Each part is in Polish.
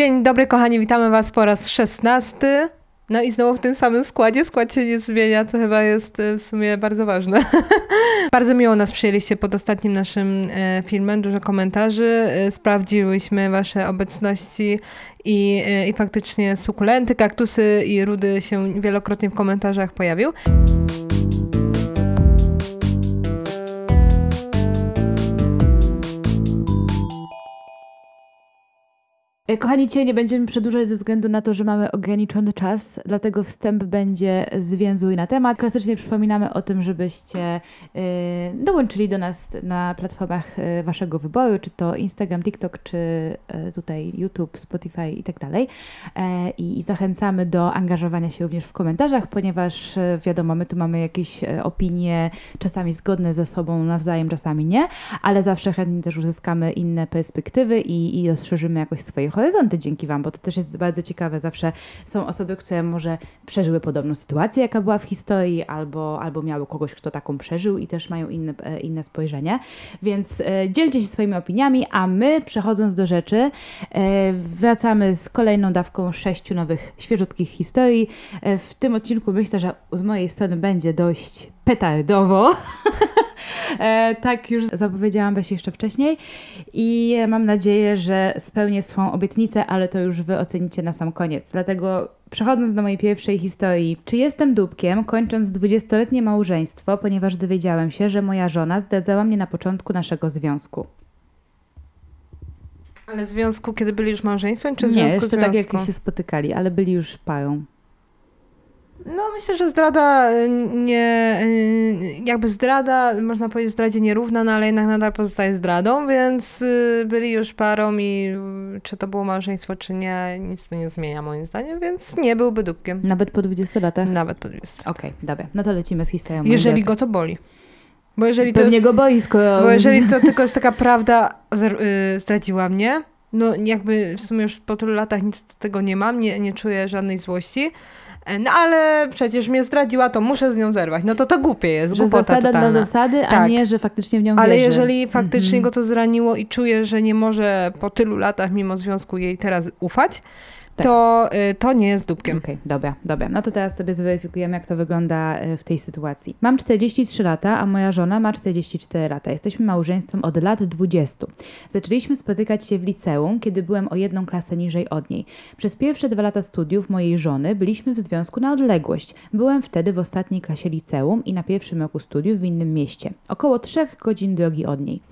Dzień dobry, kochani, witamy Was po raz szesnasty. No i znowu w tym samym składzie. Skład się nie zmienia, co chyba jest e, w sumie bardzo ważne. bardzo miło nas przyjęliście pod ostatnim naszym e, filmem. Dużo komentarzy. E, sprawdziłyśmy Wasze obecności i, i faktycznie sukulenty, kaktusy i rudy się wielokrotnie w komentarzach pojawił. Kochani, dzisiaj nie będziemy przedłużać ze względu na to, że mamy ograniczony czas, dlatego wstęp będzie zwięzły na temat. Klasycznie przypominamy o tym, żebyście y, dołączyli do nas na platformach y, waszego wyboru, czy to Instagram, TikTok, czy tutaj YouTube, Spotify i tak dalej. E, I zachęcamy do angażowania się również w komentarzach, ponieważ wiadomo, my tu mamy jakieś opinie czasami zgodne ze sobą nawzajem, czasami nie, ale zawsze chętnie też uzyskamy inne perspektywy i, i rozszerzymy jakoś swoje horyzonty dzięki Wam, bo to też jest bardzo ciekawe. Zawsze są osoby, które może przeżyły podobną sytuację, jaka była w historii, albo, albo miały kogoś, kto taką przeżył i też mają inne, e, inne spojrzenie. Więc e, dzielcie się swoimi opiniami, a my przechodząc do rzeczy, e, wracamy z kolejną dawką sześciu nowych, świeżutkich historii. W tym odcinku myślę, że z mojej strony będzie dość petardowo. E, tak już zapowiedziałam Weź jeszcze wcześniej i mam nadzieję, że spełnię swą obietnicę, ale to już Wy ocenicie na sam koniec. Dlatego przechodząc do mojej pierwszej historii. Czy jestem dupkiem, kończąc dwudziestoletnie małżeństwo, ponieważ dowiedziałem się, że moja żona zdradzała mnie na początku naszego związku. Ale związku, kiedy byli już małżeństwem, czy Nie, związku jeszcze związku? tak jak się spotykali, ale byli już parą. No myślę, że zdrada y, nie, y, jakby zdrada, można powiedzieć zdradzie nierówna, no ale jednak nadal pozostaje zdradą, więc y, byli już parą i czy to było małżeństwo, czy nie, nic to nie zmienia moim zdaniem, więc nie byłby dupkiem. Nawet po 20 latach? Nawet po 20. Okej, dobra. No to lecimy z historią. Jeżeli go to boli. Bo jeżeli to jest, go boi, skoro... bo jeżeli to tylko jest taka prawda, y, zdradziła mnie, no jakby w sumie już po tylu latach nic do tego nie mam, nie, nie czuję żadnej złości, E, no ale przecież mnie zdradziła, to muszę z nią zerwać. No to to głupie jest, Że głupota zasada totalna. dla zasady, a Tak. nie, że faktycznie w nią Ale wierzy. jeżeli faktycznie Mhm. go to zraniło i czuje, że nie może po tylu latach mimo związku jej teraz ufać, Tak. to, y, to nie jest dupkiem. Okej, dobra, dobra. No to teraz sobie zweryfikujemy, jak to wygląda e, w tej sytuacji. Mam 43 lata, a moja żona ma 44 lata. Jesteśmy małżeństwem od lat 20. Zaczęliśmy spotykać się w liceum, kiedy byłem o jedną klasę niżej od niej. Przez pierwsze dwa lata studiów mojej żony byliśmy w związku na odległość. Byłem wtedy w ostatniej klasie liceum i na pierwszym roku studiów w innym mieście. Około trzech godzin drogi od niej.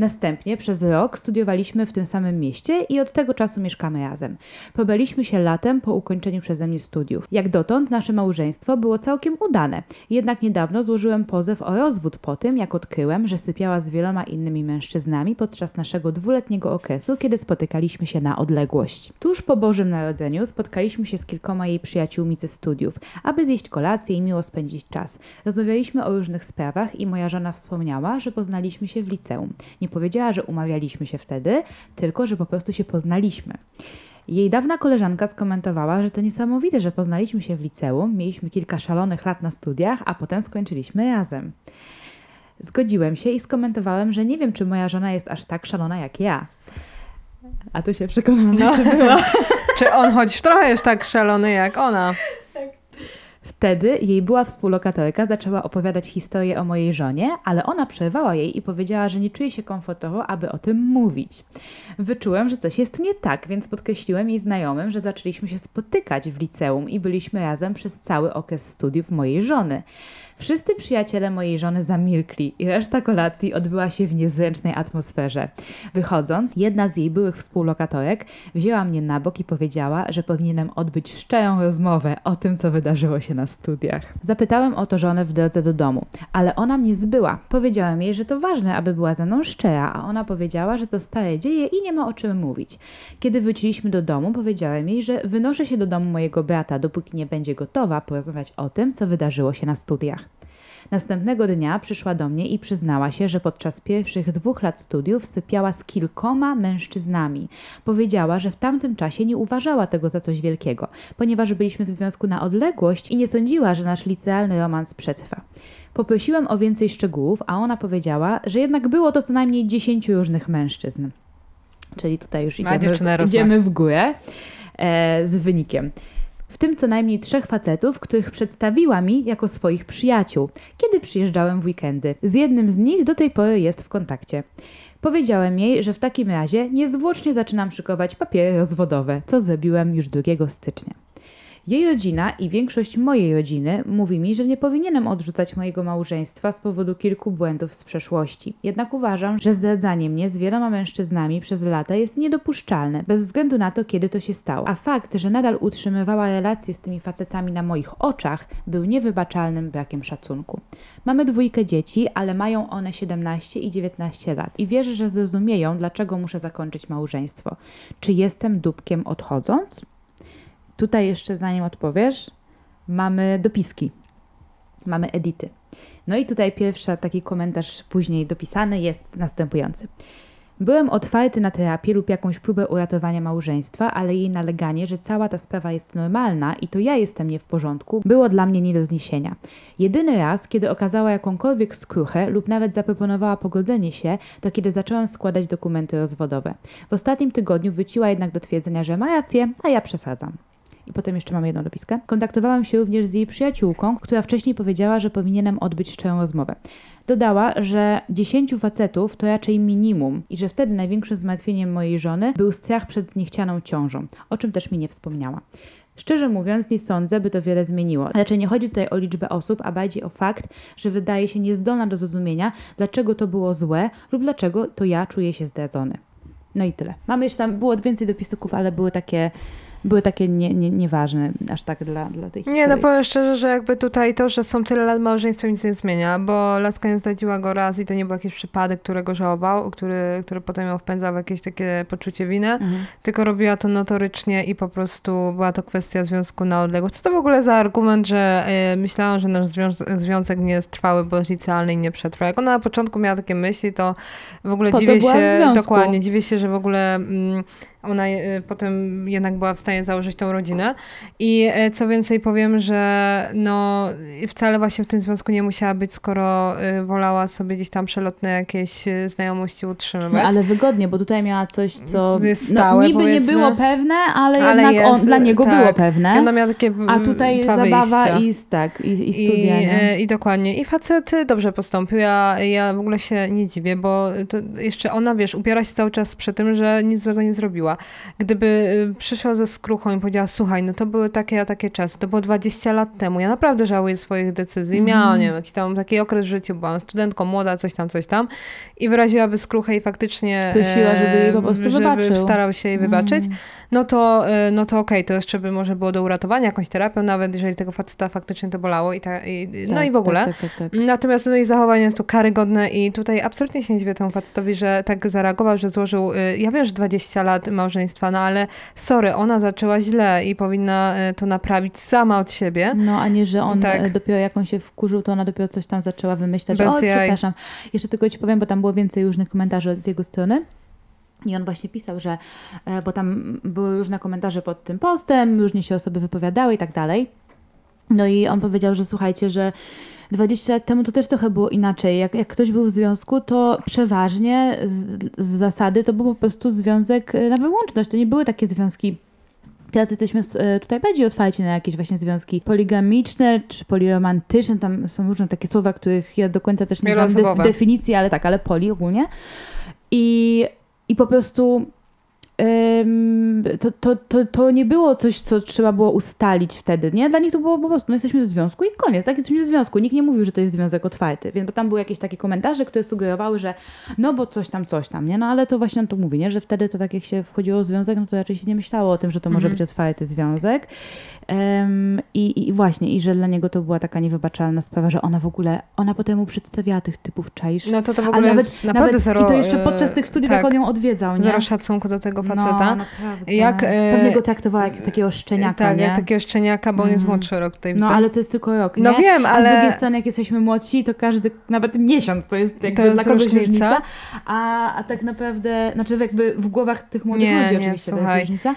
Następnie przez rok studiowaliśmy w tym samym mieście i od tego czasu mieszkamy razem. Pobraliśmy się latem po ukończeniu przeze mnie studiów. Jak dotąd nasze małżeństwo było całkiem udane. Jednak niedawno złożyłem pozew o rozwód po tym, jak odkryłem, że sypiała z wieloma innymi mężczyznami podczas naszego dwuletniego okresu, kiedy spotykaliśmy się na odległość. Tuż po Bożym Narodzeniu spotkaliśmy się z kilkoma jej przyjaciółmi ze studiów, aby zjeść kolację i miło spędzić czas. Rozmawialiśmy o różnych sprawach i moja żona wspomniała, że poznaliśmy się w liceum. Nie powiedziała, że umawialiśmy się wtedy, tylko że po prostu się poznaliśmy. Jej dawna koleżanka skomentowała, że to niesamowite, że poznaliśmy się w liceum, mieliśmy kilka szalonych lat na studiach, a potem skończyliśmy razem. Zgodziłem się i skomentowałem, że nie wiem, czy moja żona jest aż tak szalona jak ja. A tu się przekonałam, No. czy była. Czy on choć trochę jest tak szalony jak ona? Wtedy jej była współlokatorka zaczęła opowiadać historię o mojej żonie, ale ona przerwała jej i powiedziała, że nie czuje się komfortowo, aby o tym mówić. Wyczułem, że coś jest nie tak, więc podkreśliłem jej znajomym, że zaczęliśmy się spotykać w liceum i byliśmy razem przez cały okres studiów mojej żony. Wszyscy przyjaciele mojej żony zamilkli i reszta kolacji odbyła się w niezręcznej atmosferze. Wychodząc, jedna z jej byłych współlokatorek wzięła mnie na bok i powiedziała, że powinienem odbyć szczerą rozmowę o tym, co wydarzyło się na studiach. Zapytałem o to żonę w drodze do domu, ale ona mnie zbyła. Powiedziałem jej, że to ważne, aby była ze mną szczera, a ona powiedziała, że to stare dzieje i nie ma o czym mówić. Kiedy wróciliśmy do domu, powiedziałem jej, że wynoszę się do domu mojego brata, dopóki nie będzie gotowa porozmawiać o tym, co wydarzyło się na studiach. Następnego dnia przyszła do mnie i przyznała się, że podczas pierwszych dwóch lat studiów sypiała z kilkoma mężczyznami. Powiedziała, że w tamtym czasie nie uważała tego za coś wielkiego, ponieważ byliśmy w związku na odległość i nie sądziła, że nasz licealny romans przetrwa. Poprosiłem o więcej szczegółów, a ona powiedziała, że jednak było to co najmniej dziesięciu różnych mężczyzn. Czyli tutaj już Ma idziemy, idziemy w górę e, z wynikiem. W tym co najmniej trzech facetów, których przedstawiła mi jako swoich przyjaciół, kiedy przyjeżdżałem w weekendy. Z jednym z nich do tej pory jest w kontakcie. Powiedziałem jej, że w takim razie niezwłocznie zaczynam szykować papiery rozwodowe, co zrobiłem już 2 stycznia. Jej rodzina i większość mojej rodziny mówi mi, że nie powinienem odrzucać mojego małżeństwa z powodu kilku błędów z przeszłości. Jednak uważam, że zdradzanie mnie z wieloma mężczyznami przez lata jest niedopuszczalne, bez względu na to, kiedy to się stało. A fakt, że nadal utrzymywała relacje z tymi facetami na moich oczach, był niewybaczalnym brakiem szacunku. Mamy dwójkę dzieci, ale mają one 17 i 19 lat i wierzę, że zrozumieją, dlaczego muszę zakończyć małżeństwo. Czy jestem dupkiem odchodząc? Tutaj jeszcze zanim odpowiesz, mamy dopiski, mamy edity. No i tutaj pierwszy taki komentarz później dopisany jest następujący. Byłem otwarty na terapię lub jakąś próbę uratowania małżeństwa, ale jej naleganie, że cała ta sprawa jest normalna i to ja jestem nie w porządku, było dla mnie nie do zniesienia. Jedyny raz, kiedy okazała jakąkolwiek skruchę lub nawet zaproponowała pogodzenie się, to kiedy zaczęłam składać dokumenty rozwodowe. W ostatnim tygodniu wyciła jednak do twierdzenia, że ma rację, a ja przesadzam. I potem jeszcze mamy jedną dopiskę. Kontaktowałam się również z jej przyjaciółką, która wcześniej powiedziała, że powinienem odbyć szczerą rozmowę. Dodała, że 10 facetów to raczej minimum i że wtedy największym zmartwieniem mojej żony był strach przed niechcianą ciążą, o czym też mi nie wspomniała. Szczerze mówiąc, nie sądzę, by to wiele zmieniło. Raczej nie chodzi tutaj o liczbę osób, a bardziej o fakt, że wydaje się niezdolna do zrozumienia, dlaczego to było złe lub dlaczego to ja czuję się zdradzony. No i tyle. Mamy jeszcze tam, było więcej dopisków, ale były takie, były takie nie, nie, nieważne aż tak dla, dla tej historii. Nie, no powiem szczerze, że jakby tutaj to, że są tyle lat małżeństwa nic nie zmienia, bo laska nie zdradziła go raz i to nie był jakiś przypadek, którego żałował, który, który potem ją wpędzał w jakieś takie poczucie winy, Mhm. tylko robiła to notorycznie i po prostu była to kwestia związku na odległość. Co to w ogóle za argument, że e, myślałam, że nasz związ- związek nie jest trwały, bo jest licealny i nie przetrwa. Jak ona na początku miała takie myśli, to w ogóle Po dziwię się, dokładnie, dziwię się, że w ogóle mm, ona e, potem jednak była w stanie założyć tą rodzinę. I e, co więcej powiem, że no wcale właśnie w tym związku nie musiała być, skoro e, wolała sobie gdzieś tam przelotne jakieś znajomości utrzymywać. No, ale wygodnie, bo tutaj miała coś, co Jest no, stałe, niby nie powiedzmy. było pewne, ale, Ale jednak on, jest, dla niego tak. było pewne. I ona miała takie A mm, tutaj zabawa wyjścia. i, tak, i, i studia. I, nie? I dokładnie. I facet dobrze postąpił. Ja, ja w ogóle się nie dziwię, bo to jeszcze ona, wiesz, upiera się cały czas przy tym, że nic złego nie zrobiła. Gdyby y, przyszła ze skruchą i powiedziała, słuchaj, no to były takie, a takie czasy, to było 20 lat temu. Ja naprawdę żałuję swoich decyzji. Mhm. Miałam, nie wiem, jakiś tam taki okres w życiu, byłam studentką, młoda, coś tam, coś tam. I wyraziłaby skruchę i faktycznie... Prosiła, żeby jej po prostu żeby wybaczył. starał się jej wybaczyć Mm. no to, y, no to okej, to jeszcze by może było do uratowania, jakąś terapią, nawet jeżeli tego faceta faktycznie to bolało i, ta, i no Tak, i w ogóle. Tak, tak, tak, tak. Natomiast no i zachowanie jest tu karygodne i tutaj absolutnie się nie dziwię temu facetowi, że tak zareagował, że złożył, y, ja wiem, że 20 lat małżeństwa, no ale sorry, ona zaczęła źle i powinna y, to naprawić sama od siebie. No, a nie, że on Tak. e, dopiero jak on się wkurzył, to ona dopiero coś tam zaczęła wymyślać. Bez o, jaj. przepraszam. Jeszcze tylko ci powiem, bo tam było więcej różnych komentarzy z jego strony. I on właśnie pisał, że, e, bo tam były różne komentarze pod tym postem, różnie się osoby wypowiadały i tak dalej. No i on powiedział, że słuchajcie, że 20 lat temu to też trochę było inaczej. Jak, jak ktoś był w związku, to przeważnie z, z zasady to był po prostu związek e, na wyłączność. To nie były takie związki Teraz jesteśmy e, tutaj bardziej otwarci na jakieś właśnie związki poligamiczne czy poliromantyczne. Tam są różne takie słowa, których ja do końca też nie znam def- definicji, ale tak, ale poli ogólnie. I, i po prostu to, to, to, to nie było coś, co trzeba było ustalić wtedy, nie? Dla nich to było po prostu, no jesteśmy w związku i koniec, tak? Jesteśmy w związku. Nikt nie mówił, że to jest związek otwarty, więc bo tam były jakieś takie komentarze, które sugerowały, że no bo coś tam, coś tam, nie? No ale to właśnie on to mówi, nie? Że wtedy to tak jak się wchodziło w związek, no to raczej się nie myślało o tym, że to może Mhm. być otwarty związek. I, I właśnie, i że dla niego to była taka niewybaczalna sprawa, że ona w ogóle, ona potem mu przedstawiała tych typów, czaisz? No to to w ogóle nawet, jest naprawdę nawet, zero... I to jeszcze y, podczas tych studiów, tak, jak on ją odwiedzał, nie? Zero szacunku do tego No, faceta. naprawdę. Jak, e, Pewnie go traktowała jak takiego szczeniaka, tak, nie? jak takiego szczeniaka, bo on jest Mhm. młodszy rok tutaj No, widzę. ale to jest tylko rok, No nie? wiem, A z ale- drugiej strony, jak jesteśmy młodsi, to każdy, nawet miesiąc to jest jakby jest dla kogoś różnica. różnica. A, a tak naprawdę, znaczy jakby w głowach tych młodych Nie, ludzi nie, oczywiście to jest różnica.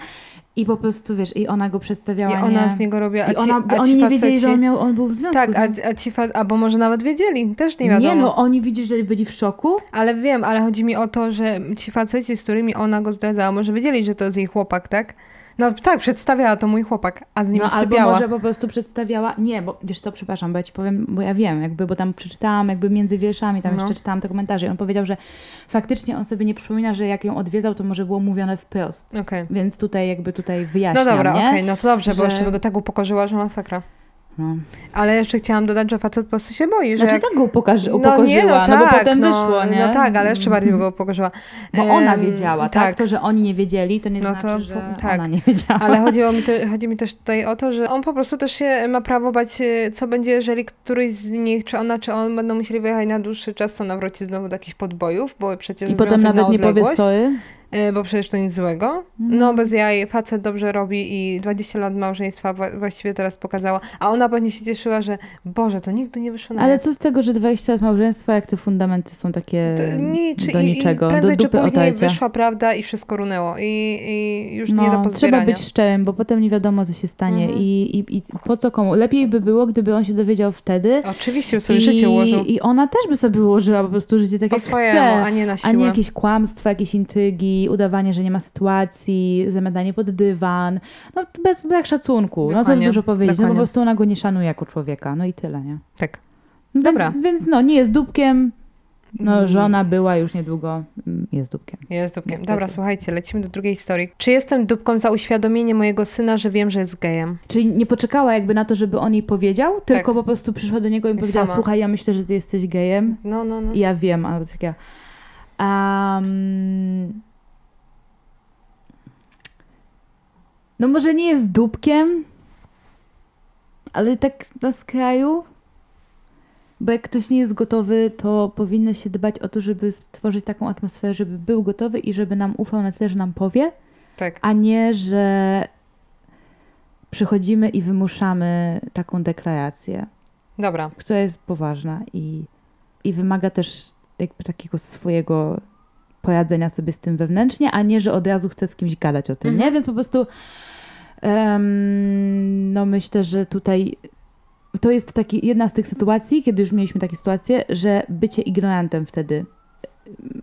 I po prostu, wiesz, i ona go przedstawiała, I ona nie? z niego robiła, I ona, a ci oni nie wiedzieli, że on, miał, on był w związku Tak, z a, a ci fa- albo może nawet wiedzieli, też nie wiadomo. Nie, no oni widzisz, że byli w szoku. Ale wiem, ale chodzi mi o to, że ci faceci, z którymi ona go zdradzała, może wiedzieli, że to jest jej chłopak, tak? No tak, przedstawiała to mój chłopak, a z nim No albo sypiała. może po prostu przedstawiała, nie, bo wiesz co, przepraszam, bo ja ci powiem, bo ja wiem, jakby, bo tam przeczytałam jakby między wierszami, tam No. jeszcze czytałam te komentarze i on powiedział, że faktycznie on sobie nie przypomina, że jak ją odwiedzał, to może było mówione wprost. Okej. Więc tutaj jakby tutaj No wyjaśniam, dobra, nie? okej, no to dobrze, bo Że- jeszcze by go tak upokorzyła, że masakra. No. Ale jeszcze chciałam dodać, że facet po prostu się boi, że Znaczy jak... tak go upokarzy, no upokorzyła, nie, no, no, tak, bo potem no, wyszło, nie? No tak, ale jeszcze bardziej go upokorzyła. Bo ona wiedziała, tak? To, że oni nie wiedzieli, to nie No znaczy, to że tak. ona nie wiedziała. Ale chodziło mi te, chodzi mi też tutaj o to, że on po prostu też się ma prawo bać, e, co będzie, jeżeli któryś z nich, czy ona, czy on będą musieli wyjechać na dłuższy czas, to nawróci znowu do jakichś podbojów, bo przecież I potem nawet na nie powie bo przecież to nic złego. No bez jaj, facet dobrze robi i 20 lat małżeństwa wa- właściwie teraz pokazała, a ona pewnie się cieszyła, że Boże, to nigdy nie wyszło na Ale co z tego, że 20 lat małżeństwa, jak te fundamenty są takie To Nic, do i, niczego, i do prędzej czy dupy później otarcia. wyszła prawda i wszystko runęło i, i już nie do No, trzeba pozbierania. być szczerym, bo potem nie wiadomo, co się stanie Mhm. I, i, i po co komu. Lepiej by było, gdyby on się dowiedział wtedy Oczywiście, by sobie życie ułożył. i ona też by sobie ułożyła po prostu życie tak Po jak swojemu, chce. a nie na siłę. A nie jakieś kłamstwa, jakieś intrygi, udawanie, że nie ma sytuacji, zamiatanie pod dywan. No bez brak szacunku. No co Dokładnie, dużo powiedzieć. No po dokładnie. prostu ona go nie szanuje jako człowieka. No i tyle, nie? Tak. No Dobra. Więc, więc no, nie jest dupkiem. No Mm. żona była już niedługo, mm, jest dupkiem. Jest dupkiem. Niestety. Dobra, słuchajcie, lecimy do drugiej historii. Czy jestem dupką za uświadomienie mojego syna, że wiem, że jest gejem? Czyli nie poczekała jakby na to, żeby on jej powiedział, tylko Tak. po prostu przyszła do niego i powiedziała, sama. słuchaj, ja myślę, że ty jesteś gejem. No, no, no. I ja wiem, ale to taka... Um, no może nie jest dupkiem, ale tak na skraju. Bo jak ktoś nie jest gotowy, to powinno się dbać o to, żeby stworzyć taką atmosferę, żeby był gotowy i żeby nam ufał na tyle, że nam powie, Tak. a nie, że przychodzimy i wymuszamy taką deklarację, Dobra. która jest poważna i, i wymaga też jakby takiego swojego poradzenia sobie z tym wewnętrznie, a nie, że od razu chcę z kimś gadać o tym, Mhm. nie? Więc po prostu em, no myślę, że tutaj to jest taki, jedna z tych sytuacji, kiedy już mieliśmy takie sytuacje, że bycie ignorantem wtedy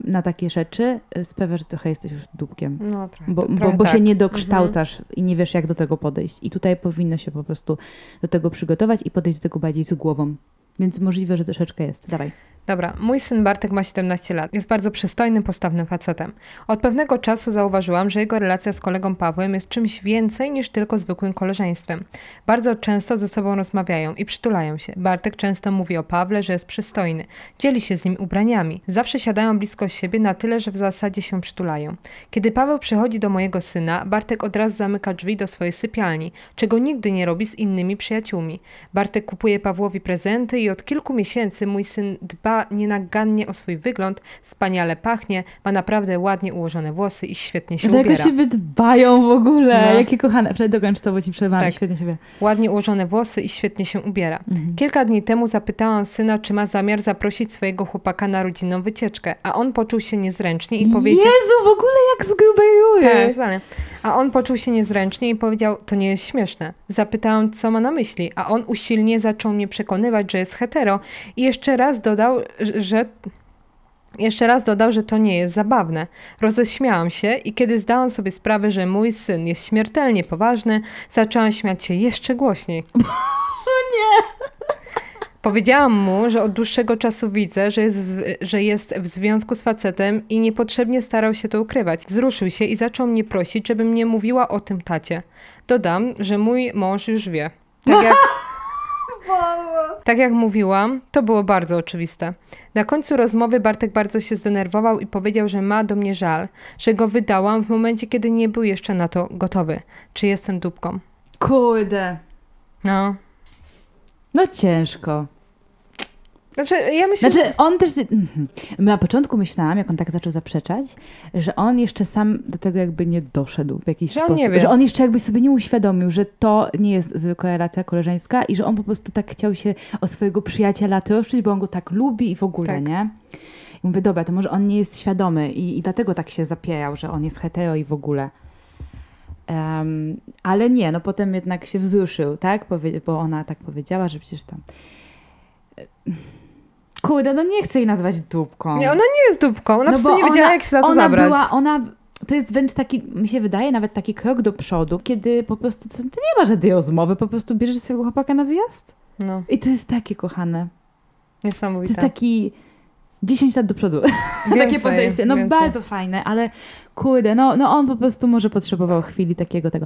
na takie rzeczy e, sprawia, że trochę jesteś już dupkiem. No, trochę, Bo, bo, trochę bo tak. się nie dokształcasz i nie wiesz, jak do tego podejść. I tutaj powinno się po prostu do tego przygotować i podejść do tego bardziej z głową. Więc możliwe, że troszeczkę jest. Dawaj. Dobra, mój syn Bartek ma 17 lat. Jest bardzo przystojnym, postawnym facetem. Od pewnego czasu zauważyłam, że jego relacja z kolegą Pawłem jest czymś więcej niż tylko zwykłym koleżeństwem. Bardzo często ze sobą rozmawiają i przytulają się. Bartek często mówi o Pawle, że jest przystojny. Dzieli się z nim ubraniami. Zawsze siadają blisko siebie na tyle, że w zasadzie się przytulają. Kiedy Paweł przychodzi do mojego syna, Bartek od razu zamyka drzwi do swojej sypialni, czego nigdy nie robi z innymi przyjaciółmi. Bartek kupuje Pawłowi prezenty i od kilku miesięcy mój syn dba nienagannie o swój wygląd, wspaniale pachnie, ma naprawdę ładnie ułożone włosy i świetnie się jakoś ubiera. siebie dbają w ogóle. No. Jakie kochane. Fred, dokończ to, bo ci przerwałam. Tak. Świetnie siebie. Ładnie ułożone włosy i świetnie się ubiera. Mhm. Kilka dni temu zapytałam syna, czy ma zamiar zaprosić swojego chłopaka na rodzinną wycieczkę, a on poczuł się niezręcznie i powiedział... Jezu, w ogóle jak zgrubejuje. Tak. A on poczuł się niezręcznie i powiedział, to nie jest śmieszne. Zapytałam, co ma na myśli, a on usilnie zaczął mnie przekonywać, że jest hetero i jeszcze raz dodał, że... Jeszcze raz dodał, że to nie jest zabawne. Roześmiałam się i kiedy zdałam sobie sprawę, że mój syn jest śmiertelnie poważny, zaczęłam śmiać się jeszcze głośniej. Powiedziałam mu, że od dłuższego czasu widzę, że jest, w- że jest w związku z facetem i niepotrzebnie starał się to ukrywać. Wzruszył się i zaczął mnie prosić, żebym nie mówiła o tym tacie. Dodam, że mój mąż już wie. Tak jak, tak jak mówiłam, to było bardzo oczywiste. Na końcu rozmowy Bartek bardzo się zdenerwował i powiedział, że ma do mnie żal, że go wydałam w momencie, kiedy nie był jeszcze na to gotowy. Czy jestem dupką? Kurde. No. No ciężko. Znaczy, ja myślę, Znaczy, on też. Mhm. Na początku myślałam, jak on tak zaczął zaprzeczać, że on jeszcze sam do tego jakby nie doszedł w jakiś Że on sposób. nie wie. Że on jeszcze jakby sobie nie uświadomił, że to nie jest zwykła relacja koleżeńska i że on po prostu tak chciał się o swojego przyjaciela troszczyć, bo on go tak lubi i w ogóle, Tak. nie? I mówię, dobra, to może on nie jest świadomy i, i dlatego tak się zapierał, że on jest hetero i w ogóle. Um, ale nie, no potem jednak się wzruszył, tak? Bo ona tak powiedziała, że przecież tam... Kurde, no nie chcę jej nazwać dupką. Nie, ona nie jest dupką, ona no po prostu nie wiedziała, jak się za to ona zabrać. Była, ona, to jest wręcz taki, mi się wydaje, nawet taki krok do przodu, kiedy po prostu to, to nie ma żadnej rozmowy, po prostu bierzesz swojego chłopaka na wyjazd. No, I to jest takie kochane. To niesamowite. jest taki 10 lat do przodu. takie podejście. No bardzo fajne, ale kurde, no, no on po prostu może potrzebował chwili takiego tego.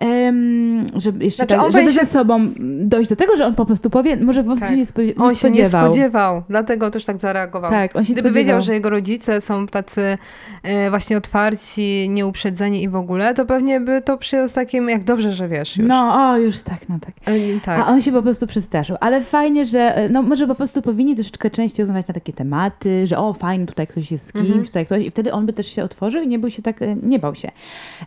Um, żeby jeszcze Znaczy, tak, on żeby będzie ze się- sobą dojść do tego, że on po prostu powie, może po prostu Tak. nie, spo- nie On się nie spodziewał. spodziewał, dlatego też tak zareagował. Tak, on się Gdyby spodziewał. wiedział, że jego rodzice są tacy e, właśnie otwarci, nieuprzedzeni i w ogóle, to pewnie by to przyjął z takim, jak dobrze, że wiesz już. No, o, już tak, no tak. E, tak. A on się po prostu przestraszył. Ale fajnie, że e, no może po prostu powinni troszeczkę częściej rozmawiać na takie tematy, że o fajnie, tutaj ktoś jest z kimś, Mhm. tutaj ktoś i wtedy on by też się otworzył i nie był się tak, e, nie bał się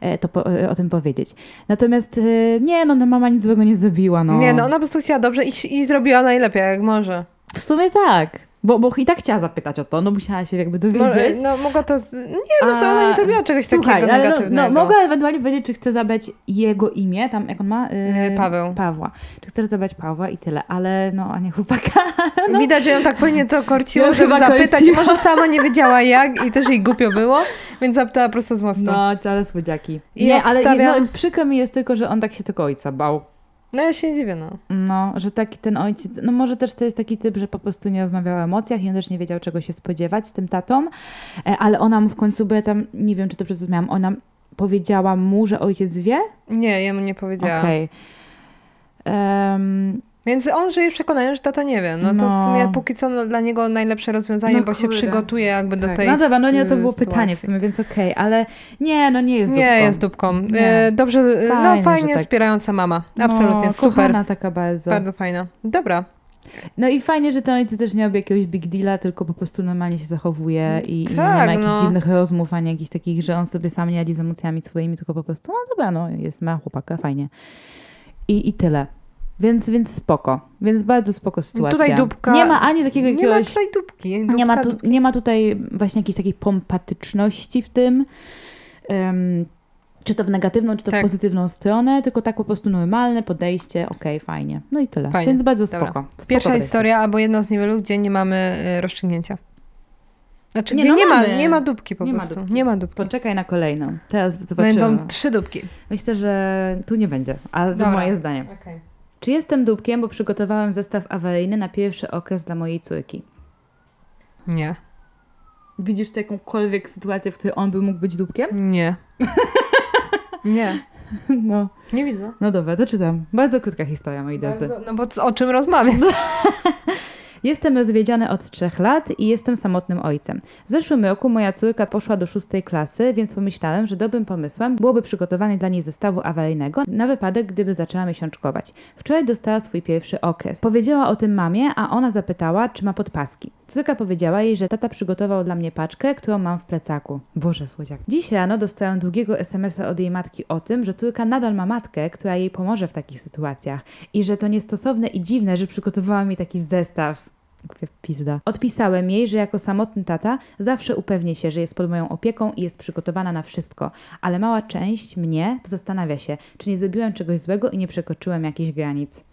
e, to po, e, o tym powiedzieć. Natomiast nie, no, no mama nic złego nie zrobiła, no. Nie, no ona po prostu chciała dobrze i, i zrobiła najlepiej, jak może. W sumie tak. Bo, bo i tak chciała zapytać o to, no musiała się jakby dowiedzieć. No mogła to... Z... Nie, no A- ona nie zrobiła czegoś Słuchaj, takiego ale no, negatywnego. no, mogę ewentualnie powiedzieć, czy chcę zabrać jego imię, tam jak on ma? E, Paweł. Pawła. Czy chcesz zabrać Pawła i tyle, ale no, a nie chłopaka. Widać, że ją tak pewnie to korciło, No, żeby zapytać. korciło. Może sama nie wiedziała jak i też jej głupio było, więc zapytała prosto z mostu. No, No, ale słodziaki. I nie, ale no, przykro mi jest tylko, że on tak się tego ojca bał. No, ja się nie dziwię, no. No, że taki ten ojciec, no może też to jest taki typ, że po prostu nie rozmawiał o emocjach i on też nie wiedział, czego się spodziewać z tym tatą, e, ale ona mu w końcu, bo ja tam, nie wiem, czy dobrze zrozumiałam, ona powiedziała mu, że ojciec wie? Nie, ja mu nie powiedziałam. Okej. Em, Więc on żyje w przekonaniu, że tata nie wie. No, to w No. sumie póki co no, dla niego najlepsze rozwiązanie, No bo się kurde. przygotuje jakby do tak. tej No dobra, no nie, to było sytuacji. pytanie w sumie, więc okej, ale nie, no nie jest Nie dupką. jest dupką. Nie. E, Dobrze, e, Fajnie, no fajnie tak. wspierająca mama. No, Absolutnie, super. Kochana taka bardzo. Bardzo fajna. Dobra. No i fajnie, że ten ojciec też nie robi jakiegoś big deala, tylko po prostu normalnie się zachowuje i, i nie Tak, ma jakichś no. dziwnych rozmów, ani jakichś takich, że on sobie sam nie radzi z emocjami swoimi, tylko po prostu, no dobra, no jest, ma chłopaka, fajnie. I, i tyle. Więc, więc spoko. Więc bardzo spoko sytuacja. Tutaj dupka- Nie ma ani takiego Nie ma jakiegoś... tutaj dupki. Dupka, Nie ma, tu, nie ma tutaj właśnie jakiejś takiej pompatyczności w tym. em, czy to w negatywną, czy to Tak. w pozytywną stronę, tylko tak po prostu normalne podejście, okej, fajnie. No i tyle. Fajnie. Więc bardzo Dobra. spoko. Pierwsza Spoko historia, albo jedna z niewielu, gdzie nie mamy e, rozstrzygnięcia. Znaczy, Nie, gdzie no nie, ma, nie ma dupki po Nie ma prostu. dupki. Nie ma dupki. Poczekaj na kolejną. Teraz zobaczymy. Będą trzy dupki. Myślę, że tu nie będzie, ale to moje zdanie. Czy jestem dupkiem, bo przygotowałem zestaw awaryjny na pierwszy okres dla mojej córki? Nie. Widzisz tu jakąkolwiek sytuację, w której on by mógł być dupkiem? Nie. nie. No, Nie widzę. no dobra, to czytam. Bardzo krótka historia, moi drodzy. Bardzo, no bo o czym rozmawiać? Jestem rozwiedziony od trzech lat i jestem samotnym ojcem. W zeszłym roku moja córka poszła do szóstej klasy, więc pomyślałem, że dobrym pomysłem byłoby przygotowanie dla niej zestawu awaryjnego na wypadek, gdyby zaczęła miesiączkować. Wczoraj dostała swój pierwszy okres. Powiedziała o tym mamie, a ona zapytała, czy ma podpaski. Córka powiedziała jej, że tata przygotował dla mnie paczkę, którą mam w plecaku. Boże, słodziak. Dziś rano dostałem długiego SMS-a od jej matki o tym, że córka nadal ma matkę, która jej pomoże w takich sytuacjach i że to niestosowne i dziwne, że przygotowała mi taki zestaw. Pizda. Odpisałem jej, że jako samotny tata zawsze upewnię się, że jest pod moją opieką i jest przygotowana na wszystko, ale mała część mnie zastanawia się, czy nie zrobiłem czegoś złego i nie przekroczyłem jakichś granic.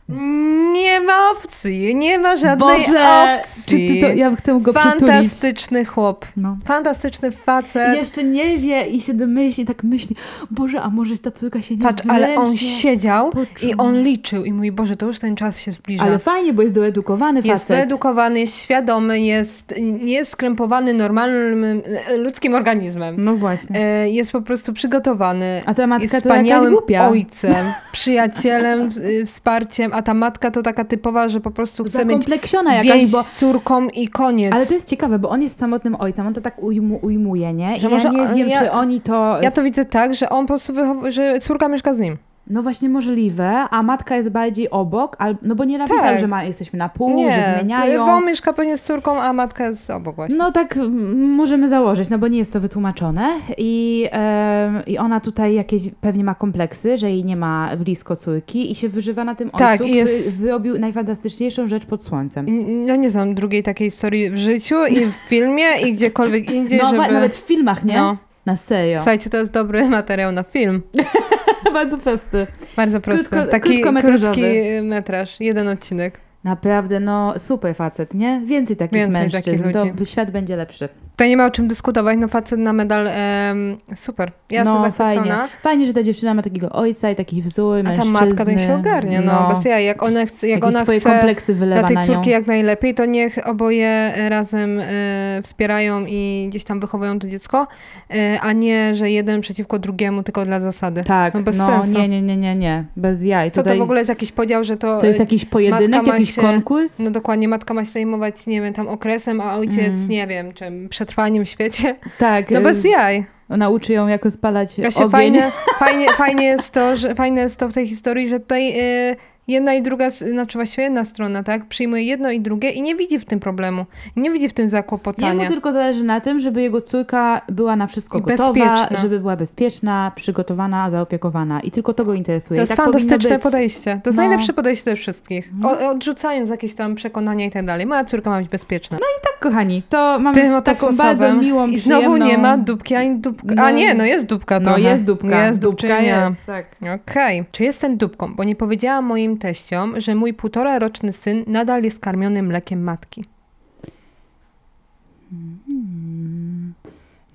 Nie ma opcji. Nie ma żadnej Boże, opcji. czy ty to, ja chcę go przytulić. Fantastyczny chłop. No. Fantastyczny facet. jeszcze nie wie i się domyśli, tak myśli, Boże, a może ta córka się nie Patrz, ale on siedział poczuła. i on liczył i mówi, Boże, to już ten czas się zbliża. Ale fajnie, bo jest doedukowany jest facet. wyedukowany, jest świadomy, jest, jest skrępowany normalnym e, ludzkim organizmem. No właśnie. E, Jest po prostu przygotowany. A ta matka jest to wspaniałym głupia. ojcem, przyjacielem, y, wsparciem, a ta matka to taka typowa, że po prostu chce mieć jakaś, bo... z córką i koniec. Ale to jest ciekawe, bo on jest samotnym ojcem, on to tak ujmu, ujmuje, nie? Że I może- ja nie wiem, ja- czy oni to... Ja to widzę tak, że on po prostu wychow- że córka mieszka z nim. No właśnie możliwe, a matka jest bardziej obok, al... no bo nie napisał, Tak. że ma, jesteśmy na pół, że Nie, zmieniają. on mieszka pewnie z córką, a matka jest obok właśnie. No tak możemy założyć, no bo nie jest to wytłumaczone I, em, i ona tutaj jakieś pewnie ma kompleksy, że jej nie ma blisko córki i się wyżywa na tym Tak, ojcu, jest- który zrobił najfantastyczniejszą rzecz pod słońcem. Ja nie znam drugiej takiej historii w życiu i w filmie i gdziekolwiek indziej, No żeby... nawet w filmach, nie? No. Na serio. Słuchajcie, to jest dobry materiał na film. Bardzo prosty. Bardzo prosty. Krótko- Taki krótki metraż, jeden odcinek. Naprawdę, no super facet, nie? Więcej takich Więcej mężczyzn, takich to świat będzie lepszy. Tutaj nie ma o czym dyskutować, no facet na medal, em, super. Ja no jestem fajnie. zachwycona. Fajnie, że ta dziewczyna ma takiego ojca i taki wzór A ta mężczyzny. matka to niech się ogarnie, no, bez jaj. Jak ona chce, jak jakieś ona swoje chce kompleksy wylewa dla tej na nią. córki jak najlepiej, to niech oboje razem e, wspierają i gdzieś tam wychowują to dziecko, e, a nie, że jeden przeciwko drugiemu tylko dla zasady. Tak, No no, bez sensu. nie, nie, nie, nie, nie. Bez jaj. Co Tutaj to w ogóle jest jakiś podział, że to... to jest jakiś pojedynek, ma jakiś się- konkurs? No dokładnie, matka ma się zajmować, nie wiem, tam okresem, a ojciec, Mm. nie wiem, czym, przetrwaniem w świecie. tak. No y, bez jaj. Nauczy ją, jako spalać Właśnie ogień. fajne, fajnie, fajnie jest to, że fajne jest to w tej historii, że tutaj y, jedna i druga, znaczy właściwie jedna strona, tak, przyjmuje jedno i drugie i nie widzi w tym problemu. I nie widzi w tym Jemu zakłopotania. tylko zależy na tym, żeby jego córka była na wszystko I gotowa, bezpieczna. żeby była bezpieczna, przygotowana, zaopiekowana. I tylko to go interesuje. To I jest tak fantastyczne podejście. To jest No. najlepsze podejście ze wszystkich. O, odrzucając jakieś tam przekonania i tak dalej. Moja córka ma być bezpieczna. Tak, kochani, to mamy Tym taką sposobem. bardzo miłą, I znowu przyjemną... nie ma dupki ani dupka. A No. nie, no jest dupka No trochę. jest dupka. Jest dupczynia. jest, tak. Okej. Czy jestem dupką? Bo nie powiedziałam moim teściom, że mój półtora roczny syn nadal jest karmiony mlekiem matki.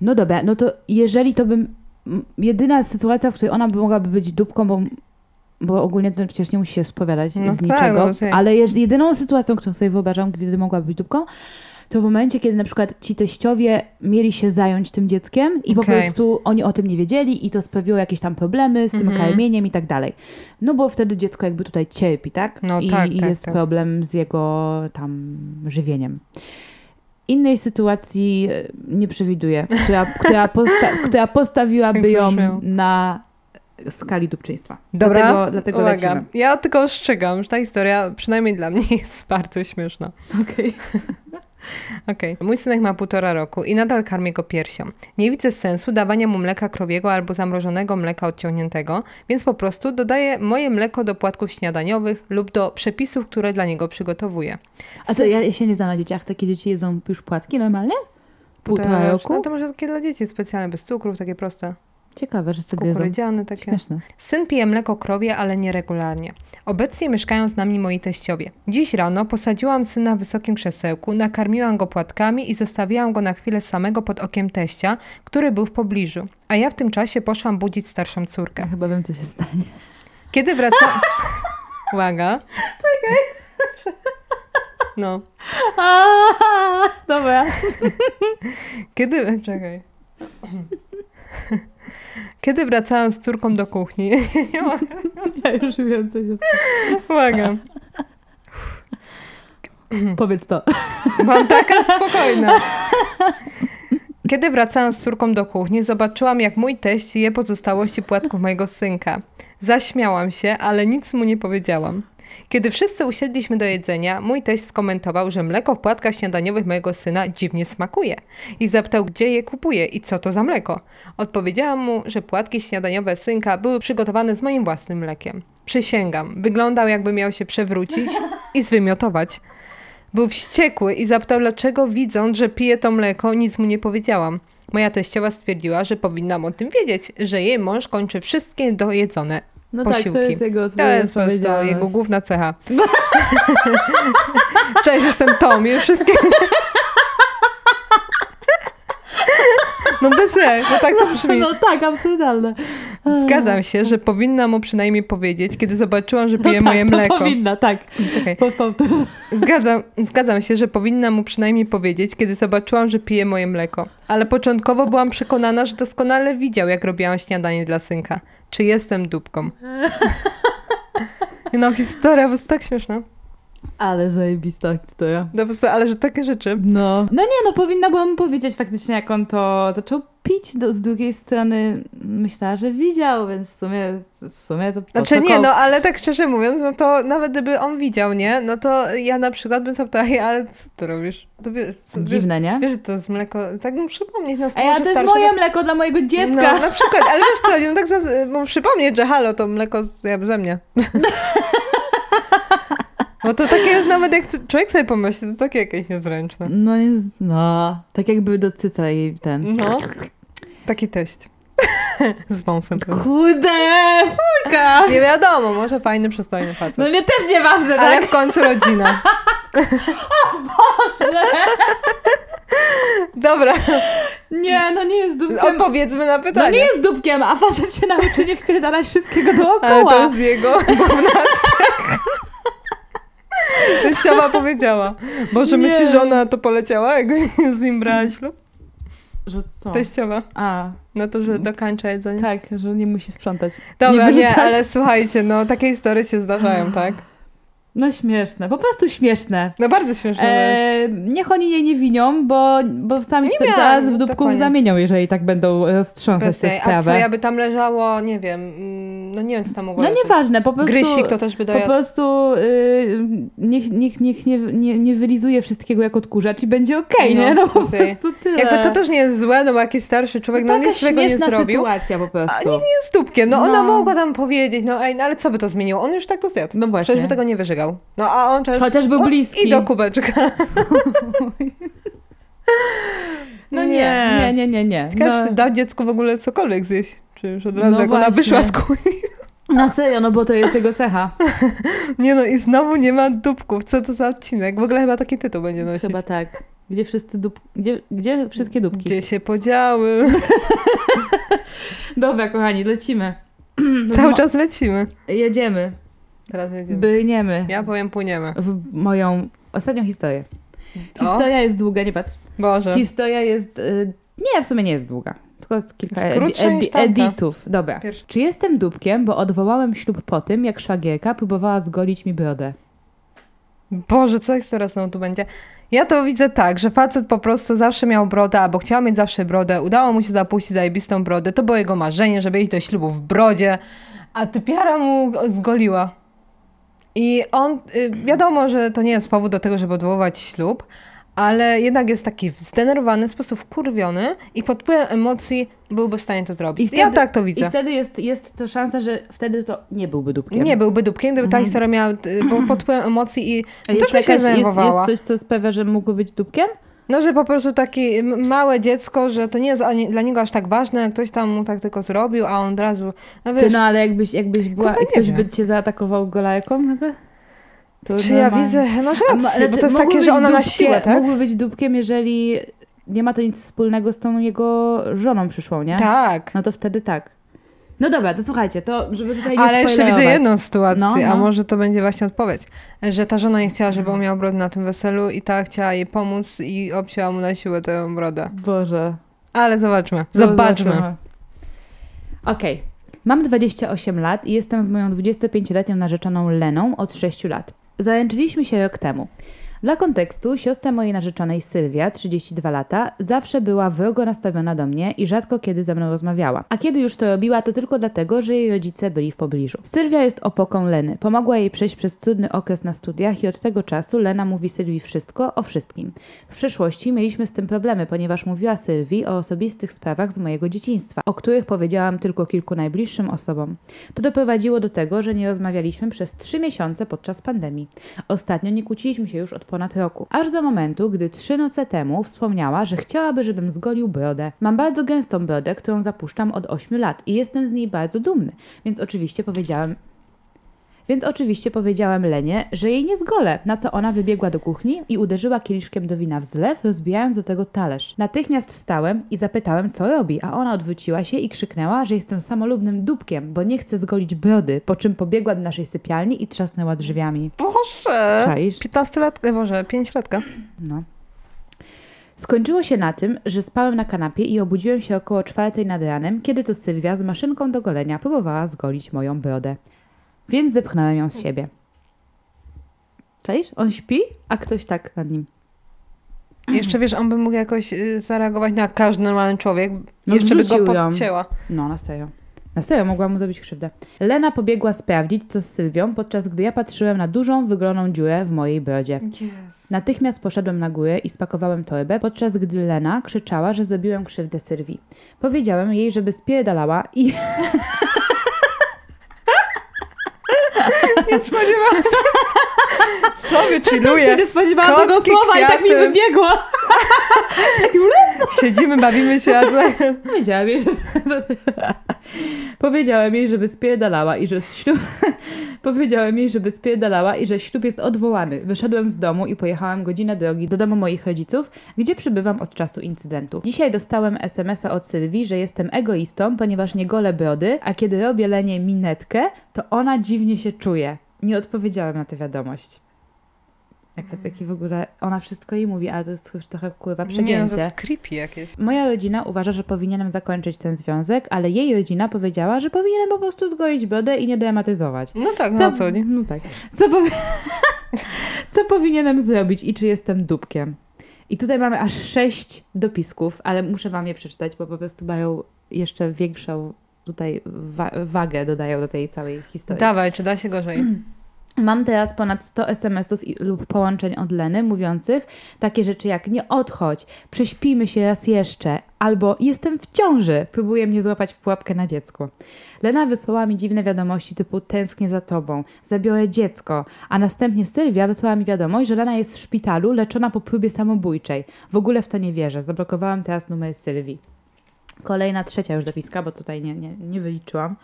No dobra, no to jeżeli to bym... Jedyna sytuacja, w której ona by mogłaby być dupką, bo, bo ogólnie to przecież nie musi się spowiadać No z tak, niczego, no ale jeż- jedyną sytuacją, którą sobie wyobrażam, gdy mogłaby być dupką, to w momencie, kiedy na przykład ci teściowie mieli się zająć tym dzieckiem i po prostu oni o tym nie wiedzieli i to sprawiło jakieś tam problemy z tym Mhm. karmieniem i tak dalej. No bo wtedy dziecko jakby tutaj cierpi, tak? No I, tak, i tak, jest tak. problem z jego tam żywieniem. Innej sytuacji e, nie przewiduję, która, która, posta- która postawiłaby ją na skali dupczyństwa. Dobra, Dlatego, dlatego uwaga. lecimy. Ja tylko ostrzegam, że ta historia, przynajmniej dla mnie, jest bardzo śmieszna. Okej. Okej. Mój synek ma półtora roku i nadal karmię go piersią. Nie widzę sensu dawania mu mleka krowiego albo zamrożonego mleka odciągniętego, więc po prostu dodaję moje mleko do płatków śniadaniowych lub do przepisów, które dla niego przygotowuję. A to ja, się nie znam na dzieciach. Takie dzieci jedzą już płatki normalnie? Półtora No roku? to może takie dla dzieci specjalne, bez cukrów, takie proste. Ciekawe, że sobie. Kukurydziane takie. Śmieszne. Syn pije mleko krowie, ale nieregularnie. Obecnie mieszkają z nami moi teściowie. Dziś rano posadziłam syna w wysokim krzesełku, nakarmiłam go płatkami i zostawiłam go na chwilę samego pod okiem teścia, który był w pobliżu. A ja w tym czasie poszłam budzić starszą córkę. Ja chyba wiem, co się stanie. Kiedy wraca... Uwaga. Czekaj. No. Dobra. Kiedy... Czekaj. Kiedy wracałam z córką do kuchni... Nie. Ja już wiem, co się. Uwaga. Powiedz to. Byłam taka spokojna. Kiedy wracałam z córką do kuchni, zobaczyłam, jak mój teść je pozostałości płatków mojego synka. Zaśmiałam się, ale nic mu nie powiedziałam. Kiedy wszyscy usiedliśmy do jedzenia, mój teść skomentował, że mleko w płatkach śniadaniowych mojego syna dziwnie smakuje i zapytał, gdzie je kupuje i co to za mleko. Odpowiedziałam mu, że płatki śniadaniowe synka były przygotowane z moim własnym mlekiem. Przysięgam, wyglądał jakby miał się przewrócić i zwymiotować. Był wściekły i zapytał, dlaczego widząc, że pije to mleko, nic mu nie powiedziałam. Moja teściowa stwierdziła, że powinnam o tym wiedzieć, że jej mąż kończy wszystkie dojedzone No posiłki. tak, to jest jego To jest po prostu jego główna cecha. Cześć, jestem Tom i wszystkie... No bez jaj, no tak to brzmi. No tak, absurdalne. Zgadzam się, że powinna mu przynajmniej powiedzieć, kiedy zobaczyłam, że No pije tak, moje to mleko. powinna, tak. Czekaj. Zgadzam, zgadzam się, że powinna mu przynajmniej powiedzieć, kiedy zobaczyłam, że pije moje mleko. Ale początkowo byłam przekonana, że doskonale widział, jak robiłam śniadanie dla synka. Czy jestem dupką? No, historia jest tak śmieszna. Ale zajebista historia. No, po prostu, ale że takie rzeczy. No. No nie, no powinna była mu powiedzieć faktycznie, jak on to zaczął pić. Do, z drugiej strony myślała, że widział, więc w sumie, w sumie to Znaczy nie, no ale tak szczerze mówiąc, no to nawet gdyby on widział, nie? No to ja na przykład bym zapytała, "Ej, ale co ty robisz? To wiesz, co- Dziwne, nie? Wiesz, że to jest mleko, tak mu przypomnieć. No, Ej, a to jest moje mleko dla mojego dziecka. No, na przykład, ale wiesz co, no tak za, przypomnieć, że halo, to mleko ze mnie. Bo to takie jest nawet, jak człowiek sobie pomyśli, to takie jakieś niezręczne. No jest, no. Tak jakby do cyca i ten. No, taki teść. Z wąsem. pewnie. Kurde, fujka! Nie wiadomo, może fajny, przystojny facet. No nie, też nieważne, Ale tak? w końcu rodzina. Dobra, Nie, no nie jest dupkiem. odpowiedzmy na No pytanie. nie jest dupkiem, a facet się nauczy nie wpierdalać wszystkiego Ale dookoła. to jest jego główna cecha. Teściowa powiedziała. Może Nie. myślisz, że ona to poleciała, jak z nim brała ślub? Że co? Teściowa. A, Na to, że dokańcza jedzenie. tak, że nie musi sprzątać. Dobra, nie, wyrzucać. ale słuchajcie, no takie historie się zdarzają, tak? No śmieszne, po prostu śmieszne. No bardzo śmieszne. E, niech oni jej nie winią, bo, bo sami się miałam, zaraz w dokładnie. zamienią, jeżeli tak będą roztrząsać tę tej- A sprawę. co, ja by tam leżało, nie wiem, mm, no nie wiem, co tam mogło No leżeć. nieważne, po prostu... Grysik to też by Po dojadł. prostu y, niech, niech, niech nie, nie, nie wylizuje wszystkiego jak odkurzacz i będzie okej, No, nie? No po okej. prostu tyle. Jakby to też nie jest złe, no bo jakiś starszy człowiek, no, Taka nic złego nie zrobił. sytuacja po A prostu. nikt nie jest dupkiem, no, ona No. mogła tam powiedzieć, no ej, no ale co by to zmieniło? On już tak to zjadł. No właśnie. Przecież by tego nie No a on przecież... Chociaż był bliski. I do kubeczka. No nie, nie, nie, nie. nie. Ciekawe, No, czy dał dziecku w ogóle cokolwiek zjeść. Czy już od razu, No jak ona właśnie. wyszła z kuchni. na serio, no bo to jest jego cecha. Nie no i znowu nie ma dupków. Co to za odcinek? W ogóle chyba taki tytuł będzie nosić. Chyba tak. Gdzie wszyscy dup... Gdzie, gdzie wszystkie dupki? Gdzie się podziały? Dobra, kochani, lecimy. Cały czas lecimy. Jedziemy. Teraz jedziemy. Byniemy Ja powiem płyniemy. w moją ostatnią historię. O. Historia jest długa, nie patrz. Boże. Historia jest... Y... Nie, w sumie nie jest długa. Tylko kilka edi- edi- editów. Dobra. Pierwsza. Czy jestem dupkiem, bo odwołałem ślub po tym, jak szwagierka próbowała zgolić mi brodę? Boże, co jest teraz znowu tu będzie? Ja to widzę tak, że facet po prostu zawsze miał brodę, albo chciał mieć zawsze brodę. Udało mu się zapuścić zajebistą brodę. To było jego marzenie, żeby iść do ślubu w brodzie, a typiara mu go- zgoliła. I on, y, wiadomo, że to nie jest powód do tego, żeby odwoływać ślub, ale jednak jest taki zdenerwowany, w sposób wkurwiony i pod wpływem emocji byłby w stanie to zrobić. I ja wtedy- tak to I widzę. wtedy jest, jest to szansa, że wtedy to nie byłby dupkiem. Nie byłby dupkiem, gdyby ta Mhm. historia miała, y, pod wpływem emocji i też by się jakaś, jest, zdenerwowała. jest coś, co sprawia, że mógłby być dupkiem? No, że po prostu takie małe dziecko, że to nie jest dla niego aż tak ważne, ktoś tam mu tak tylko zrobił, a on od razu, no Ty, wiesz, no ale jakbyś, jakbyś była, ktoś wiem. by cię zaatakował golarką jakby? To czy ja normalnie. widzę, masz A ma- rację, bo znaczy, to jest takie, że ona na dupkiem- siłę, tak? Mógłby być dupkiem, jeżeli nie ma to nic wspólnego z tą jego żoną przyszłą, nie? Tak. No to wtedy tak. No dobra, to słuchajcie, to żeby tutaj nie Ale jeszcze widzę jedną sytuację, No, a no. może to będzie właśnie odpowiedź, że ta żona nie chciała, żeby on miał brodę na tym weselu i ta chciała jej pomóc i obcięła mu na siłę tę brodę. Boże. Ale zobaczmy, No, zobaczmy. Okej. Mam 28 lat i jestem z moją 25-letnią narzeczoną Leną od 6 lat. Zaręczyliśmy się rok temu. Dla kontekstu, siostra mojej narzeczonej Sylwia, 32 lata, zawsze była wrogo nastawiona do mnie i rzadko kiedy ze mną rozmawiała. A kiedy już to robiła, to tylko dlatego, że jej rodzice byli w pobliżu. Sylwia jest opoką Leny. Pomogła jej przejść przez trudny okres na studiach i od tego czasu Lena mówi Sylwii wszystko o wszystkim. W przeszłości mieliśmy z tym problemy, ponieważ mówiła Sylwii o osobistych sprawach z mojego dzieciństwa, o których powiedziałam tylko kilku najbliższym osobom. To doprowadziło do tego, że nie rozmawialiśmy przez trzy miesiące podczas pandemii. Ostatnio nie kłóciliśmy się już od ponad roku, aż do momentu, gdy trzy noce temu wspomniała, że chciałaby, żebym zgolił brodę. Mam bardzo gęstą brodę, którą zapuszczam od 8 lat i jestem z niej bardzo dumny, więc oczywiście powiedziałem, więc oczywiście powiedziałem Lenie, że jej nie zgolę, na co ona wybiegła do kuchni i uderzyła kieliszkiem do wina w zlew, rozbijając do tego talerz. Natychmiast wstałem i zapytałem, co robi, a ona odwróciła się i krzyknęła, że jestem samolubnym dupkiem, bo nie chce zgolić brody, po czym pobiegła do naszej sypialni i trzasnęła drzwiami. Boże! Czaisz? 15 latka, może 5 latka. No. Skończyło się na tym, że spałem na kanapie i obudziłem się około czwartej nad ranem, kiedy to Sylwia z maszynką do golenia próbowała zgolić moją brodę. Więc zepchnąłem ją z siebie. Czaisz? On śpi, a ktoś tak nad nim. Jeszcze wiesz, on by mógł jakoś y, zareagować na każdy normalny człowiek. No, Jeszcze by go zrzucił ją. podcięła. No, na serio. Na serio, mogła mu zrobić krzywdę. Lena pobiegła sprawdzić, co z Sylwią, podczas gdy ja patrzyłem na dużą, wygroną dziurę w mojej brodzie. Natychmiast poszedłem na górę i spakowałem torbę, podczas gdy Lena krzyczała, że zrobiłem krzywdę Sylwii. Powiedziałem jej, żeby spierdalała i Nie spodziewałam się. Sobie też się chilluję. nie spodziewałam Kotki, tego słowa i tak mi kwiaty. wybiegło. Siedzimy, bawimy się, a tutaj... Wiedziałam że... Powiedziałem jej, żeby spierdalała i że ślub... Powiedziałem jej, żeby spierdalała i że ślub jest odwołany. Wyszedłem z domu i pojechałem godzinę drogi do domu moich rodziców, gdzie przybywam od czasu incydentu. Dzisiaj dostałem SMS-a od Sylwii, że jestem egoistą, ponieważ nie golę brody, a kiedy robię lenie minetkę, to ona dziwnie się czuje. Nie odpowiedziałem na tę wiadomość. Jaka taki w ogóle, ona wszystko jej mówi, ale to jest już trochę wpływa Nie, no przegięcie. to jest creepy jakieś. Moja rodzina uważa, że powinienem zakończyć ten związek, ale jej rodzina powiedziała, że powinienem po prostu zgoić brodę i nie dramatyzować. No tak, no o co nie? No tak. Co, powi- co powinienem zrobić i czy jestem dupkiem? I tutaj mamy aż sześć dopisków, ale muszę wam je przeczytać, bo po prostu mają jeszcze większą tutaj wa- wagę, dodają do tej całej historii. Dawaj, czy da się gorzej? Mam teraz ponad 100 SMS-ów i- lub połączeń od Leny mówiących takie rzeczy jak nie odchodź, prześpimy się raz jeszcze, albo jestem w ciąży, próbuje mnie złapać w pułapkę na dziecko. Lena wysłała mi dziwne wiadomości typu tęsknię za tobą, zabiorę dziecko, a następnie Sylwia wysłała mi wiadomość, że Lena jest w szpitalu leczona po próbie samobójczej. W ogóle w to nie wierzę, zablokowałam teraz numer Sylwii. Kolejna, trzecia już dopiska, bo tutaj nie, nie, nie wyliczyłam.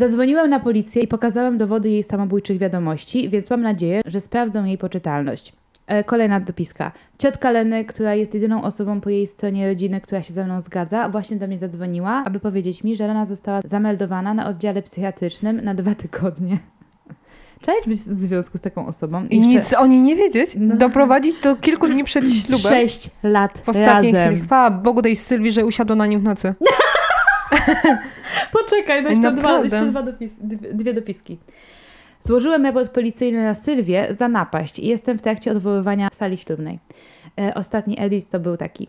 Zadzwoniłem na policję i pokazałem dowody jej samobójczych wiadomości, więc mam nadzieję, że sprawdzą jej poczytalność. E, Kolejna dopiska. Ciotka Leny, która jest jedyną osobą po jej stronie rodziny, która się ze mną zgadza, właśnie do mnie zadzwoniła, aby powiedzieć mi, że Lena została zameldowana na oddziale psychiatrycznym na dwa tygodnie. Czaisz być w związku z taką osobą? I nic o niej nie wiedzieć? No. Doprowadzić do kilku dni przed ślubem? Sześć lat W ostatniej razem. chwili. Chwała Bogu tej Sylwii, że usiadła na nim w nocy. Poczekaj, no jeszcze, dwa, jeszcze dwa dopis, dwie, dwie dopiski. Złożyłem raport policyjny na Sylwię za napaść i jestem w trakcie odwoływania sali ślubnej. E, ostatni edit to był taki.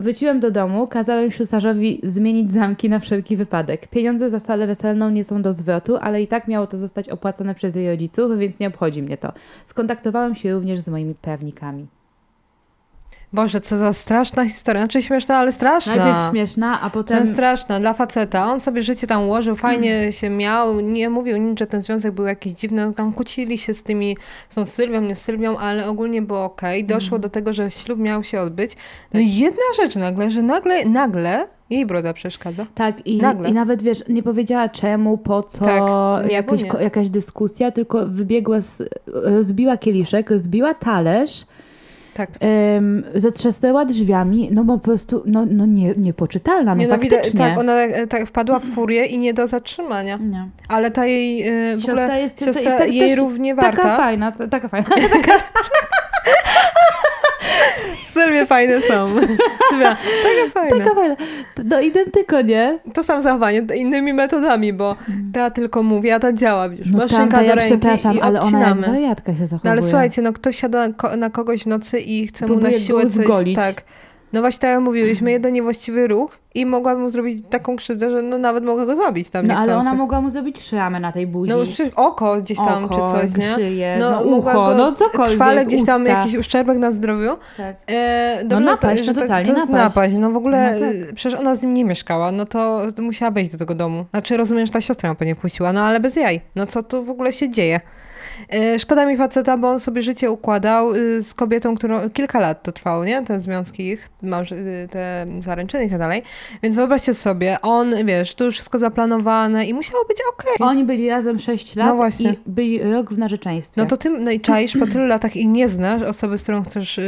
Wróciłem do domu, kazałem ślusarzowi zmienić zamki na wszelki wypadek. Pieniądze za salę weselną nie są do zwrotu, ale i tak miało to zostać opłacone przez jej rodziców, więc nie obchodzi mnie to. Skontaktowałem się również z moimi prawnikami. Boże, co za straszna historia. Znaczy śmieszna, ale straszna. Najpierw śmieszna, a potem... Ten straszna dla faceta. On sobie życie tam ułożył, fajnie się miał, nie mówił nic, że ten związek był jakiś dziwny. Tam kłócili się z tymi, z tą Sylwią, nie Sylwią, ale ogólnie było okej. Doszło do tego, że ślub miał się odbyć. No i jedna rzecz nagle, że nagle, nagle jej broda przeszkadza. Tak, i, Nagle. i nawet wiesz, nie powiedziała czemu, po co, Tak, ko- jakaś dyskusja, tylko wybiegła, z, rozbiła kieliszek, rozbiła talerz, Tak. em, zatrzasnęła drzwiami, no bo po prostu, no, no nie, niepoczytalna, no Nie, no, faktycznie. tak, ona e, tak wpadła w furię i nie do zatrzymania. Nie. Ale ta jej w Siostra ogóle jest siostra jej równie Taka warta. fajna, t- taka fajna. Sylwie fajne są. Taka fajna. taka fajna. No identyko, nie? To sam zachowanie, innymi metodami, bo ta tylko mówi, a ta działa. Wiesz, No maszynka do ja ręki przepraszam, i ale ona jak się No zachowuje. ale słuchajcie, no ktoś siada na kogoś w nocy i chce mu na siłę coś... zgolić. Tak. No właśnie tak jak mówiliśmy, jeden niewłaściwy ruch i mogłabym mu zrobić taką krzywdę, że no nawet mogę go zabić tam No ale ona mogła mu zrobić szramę na tej buzi. No przecież oko gdzieś tam Oko, czy coś, nie? szyję, no, mogła ucho, no cokolwiek, Trwale gdzieś tam usta. jakiś uszczerbek na zdrowiu. Tak. E, dobrze, napaść, to, no że totalnie to jest napaść. napaść. No w ogóle No tak. e, przecież ona z nim nie mieszkała, no to, to musiała wejść do tego domu. Znaczy rozumiem, że ta siostra ją pewnie puściła, no ale bez jaj. No co tu w ogóle się dzieje? E, Szkoda mi faceta, bo on sobie życie układał y, z kobietą, którą kilka lat to trwało, nie? Te związki ich, y, te zaręczyny i tak dalej. Więc wyobraźcie sobie, on, wiesz, tu już wszystko zaplanowane i musiało być okej. Oni byli razem 6 lat No właśnie. i byli rok w narzeczeństwie. No to ty, no i czaisz po tylu latach i nie znasz osoby, z którą chcesz y,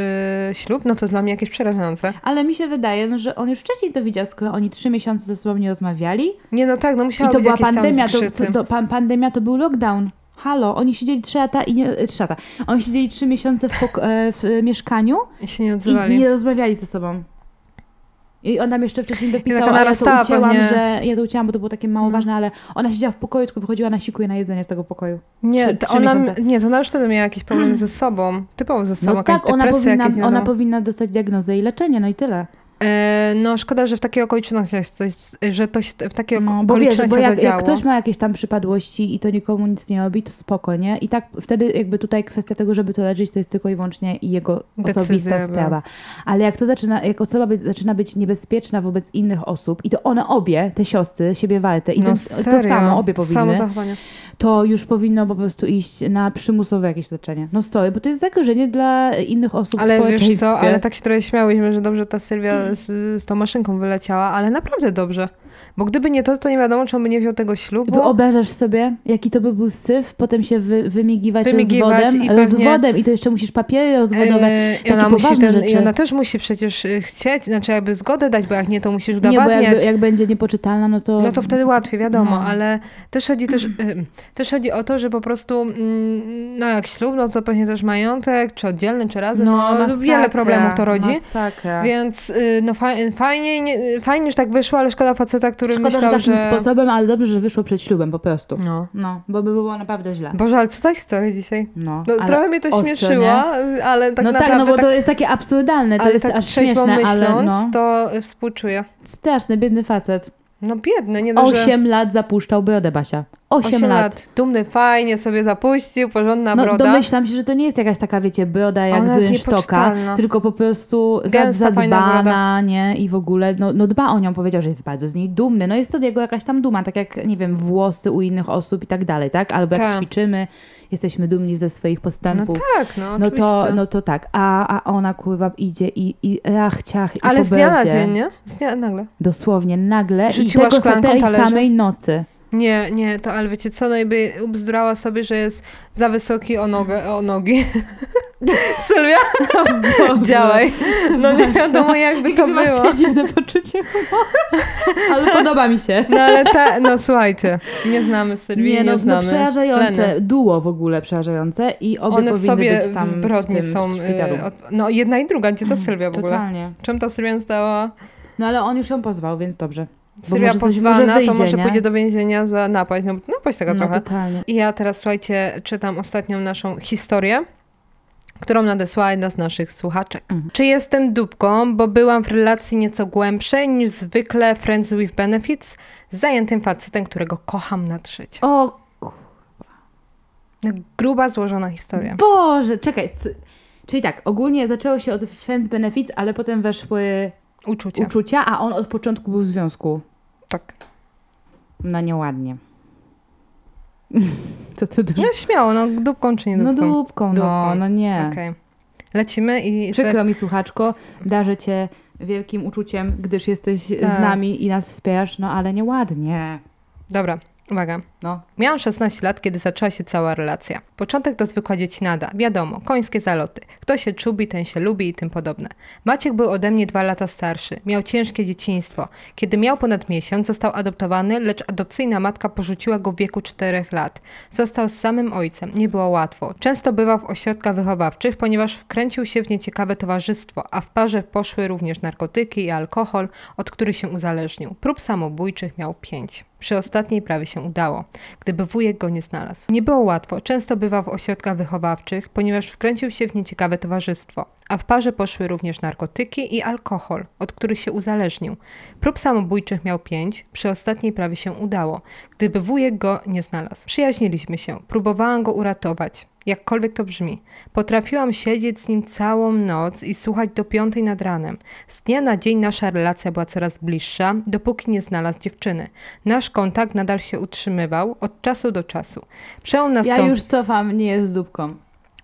ślub, no to jest dla mnie jakieś przerażające. Ale mi się wydaje, no, że on już wcześniej to widział, skoro oni trzy miesiące ze sobą nie rozmawiali. Nie, no tak, no I musiało to być była pandemia, to, skrzypy. to, pan, pandemia to był lockdown. Halo, oni siedzieli trzy lata i nie, e, trzy lata. Oni siedzieli trzy miesiące w, e, w e, mieszkaniu I się nie i odzywali. nie rozmawiali ze sobą. I on nam jeszcze wcześniej dopisał, taka a ja to ucięłam, pewnie. że ja to ucięłam, bo to było takie mało No. ważne, ale ona siedziała w pokoju, tylko wychodziła na siku i na jedzenie z tego pokoju. Nie, trzy- to trzy ona, miesiące. nie, to ona już wtedy miała jakieś problemy ze sobą. Typowo ze sobą, No tak, ona powinna, jakieś, ona powinna dostać diagnozę i leczenie, no i tyle. E, no szkoda, że w takiej okoliczności jest coś, że to się w takiej No, bo wiesz, bo jak, jak ktoś ma jakieś tam przypadłości i to nikomu nic nie robi, to spoko, nie? I tak wtedy jakby tutaj kwestia tego, żeby to leczyć, to jest tylko i wyłącznie jego Decyzja osobista sprawa. Ale jak to zaczyna, jak osoba być, zaczyna być niebezpieczna wobec innych osób i to one obie, te siostry, siebie warte i no, ten, serio, to samo, obie powinny, Samo zachowanie. to już powinno po prostu iść na przymusowe jakieś leczenie. No stoi, bo to jest zagrożenie dla innych osób Ale wiesz co, ale tak się trochę śmiałyśmy, że dobrze ta Sylwia z, z tą maszynką wyleciała, ale naprawdę dobrze. Bo gdyby nie to, to nie wiadomo, czy on by nie wziął tego ślubu. Wyobrażasz sobie, jaki to by był syf, potem się wy, wymigiwać, Wymigiwać rozwodem, i pewnie- rozwodem i to jeszcze musisz papiery rozwodowe. Yy, I takie ona, musi ten, I rzeczy. ona też musi przecież y, chcieć, znaczy jakby zgodę dać, bo jak nie, to musisz Nie, bo udowadniać. jakby, jak będzie niepoczytalna, no to... No to wtedy łatwiej, wiadomo, No. ale też chodzi też, y, też chodzi o to, że po prostu, mm, no jak ślub, no to pewnie też majątek, czy oddzielny, czy razem, no, masakra, wiele problemów to rodzi. Masakra. Więc y, no faj, fajnie, nie, fajnie, że tak wyszło, ale szkoda faceta, który Szkoda, myślał, że takim że... sposobem, ale dobrze, że wyszło przed ślubem po prostu. No. No, bo by było naprawdę źle. Boże, ale co za historia dzisiaj? No, No, trochę mnie to ostro, śmieszyło, nie? ale tak no tak, naprawdę no bo tak, to jest takie absurdalne, to ale jest tak aż śmieszne, myśląc, ale no. to współczuję. Straszny, biedny facet. No biedny, nie dość, że... Osiem lat zapuszczał brodę, Basia. Osiem, Osiem lat. lat. Dumny, fajnie sobie zapuścił, porządna No broda. domyślam się, że to nie jest jakaś taka, wiecie, broda jak z rynsztoka, tylko po prostu Gęsta, zadbana, nie? I w ogóle, no, no dba o nią, powiedział, że jest bardzo z niej dumny. No jest to jego jakaś tam duma, tak jak, nie wiem, włosy u innych osób i tak dalej, tak? Albo jak Tak. ćwiczymy, jesteśmy dumni ze swoich No postępów. tak, no, No to, no to tak, a, a ona kurwa idzie i, i rach, ciach i Ale z dnia na dzień, nie? Z dnia nagle. Dosłownie, nagle Rzuciła i tego tej samej nocy. Nie, nie, to ale wiecie co, no by ubzdurała sobie, że jest za wysoki o, nogę, o nogi. Sylwia, działaj. No nie wiadomo jakby to masz było. dziwne poczucie humoru. Ale podoba mi się. No ale ta, no słuchajcie, nie znamy Sylwii, nie, Nie, no, no znamy przerażające, Leny. duo w ogóle przerażające i obie One sobie być tam w zbrodni w są, szpitalu. y, od, no jedna i druga, gdzie ta Sylwia w ogóle? Totalnie. Czym ta Sylwia stała? No ale on już ją pozwał, więc dobrze. Coś pozwana, wyjdzie, to może nie? pójdzie do więzienia za napaść, no napaść taka no trochę. totalnie. I ja teraz, słuchajcie, czytam ostatnią naszą historię, którą nadesłała jedna z naszych słuchaczek. Mhm. Czy jestem dupką, bo byłam w relacji nieco głębszej niż zwykle Friends with Benefits z zajętym facetem, którego kocham na trzecie. O No, gruba, złożona historia. Boże, czekaj. Czyli tak, ogólnie zaczęło się od friends benefits, ale potem weszły Uczucia. uczucia, a on od początku był w związku. tak. No nieładnie. Co ty No śmiało, no dupką czy nie No dupką? dupką, no, Dupką. no nie. Okej. Lecimy i... Przykro mi, słuchaczko, darzę cię wielkim uczuciem, gdyż jesteś Tak. z nami i nas wspierasz, no ale nieładnie. Dobra, uwaga. No. Miałam 16 lat, kiedy zaczęła się cała relacja. Początek to zwykła dziecinada, wiadomo, końskie zaloty. Kto się czubi, ten się lubi i tym podobne. Maciek był ode mnie dwa lata starszy. Miał ciężkie dzieciństwo. Kiedy miał ponad miesiąc, został adoptowany, lecz adopcyjna matka porzuciła go w wieku 4 lat. Został z samym ojcem. Nie było łatwo. Często bywał w ośrodkach wychowawczych, ponieważ wkręcił się w nieciekawe towarzystwo, a w parze poszły również narkotyki i alkohol, od których się uzależnił. Prób samobójczych miał pięć. Przy ostatniej prawie się udało, gdyby wujek go nie znalazł. Nie było łatwo, często bywał w ośrodkach wychowawczych, ponieważ wkręcił się w nieciekawe towarzystwo, a w parze poszły również narkotyki i alkohol, od których się uzależnił. Prób samobójczych miał pięć, przy ostatniej prawie się udało, gdyby wujek go nie znalazł. Przyjaźniliśmy się, próbowałam go uratować. Jakkolwiek to brzmi. Potrafiłam siedzieć z nim całą noc i słuchać do piątej nad ranem. Z dnia na dzień nasza relacja była coraz bliższa, dopóki nie znalazł dziewczyny. Nasz kontakt nadal się utrzymywał od czasu do czasu. Przełom Ja nastąpił... już cofam, nie jest dupką.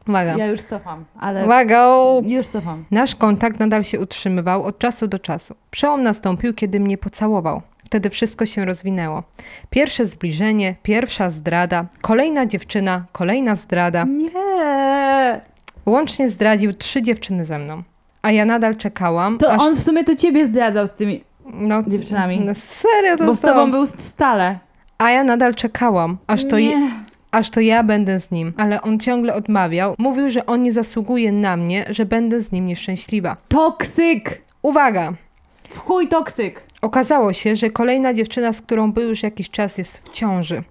Uwaga. Ja już cofam, ale Uwaga! już cofam. Nasz kontakt nadal się utrzymywał od czasu do czasu. Przełom nastąpił, kiedy mnie pocałował. Wtedy wszystko się rozwinęło. Pierwsze zbliżenie, pierwsza zdrada, kolejna dziewczyna, kolejna zdrada. Nie! Łącznie zdradził trzy dziewczyny ze mną. A ja nadal czekałam. To aż... on w sumie to ciebie zdradzał z tymi no, dziewczynami. No serio to Bo z tobą był stale. A ja nadal czekałam, aż to, je, aż to ja będę z nim. Ale on ciągle odmawiał. Mówił, że on nie zasługuje na mnie, że będę z nim nieszczęśliwa. Toksyk! Uwaga! W chuj toksyk! Okazało się, że kolejna dziewczyna, z którą był już jakiś czas, jest w ciąży.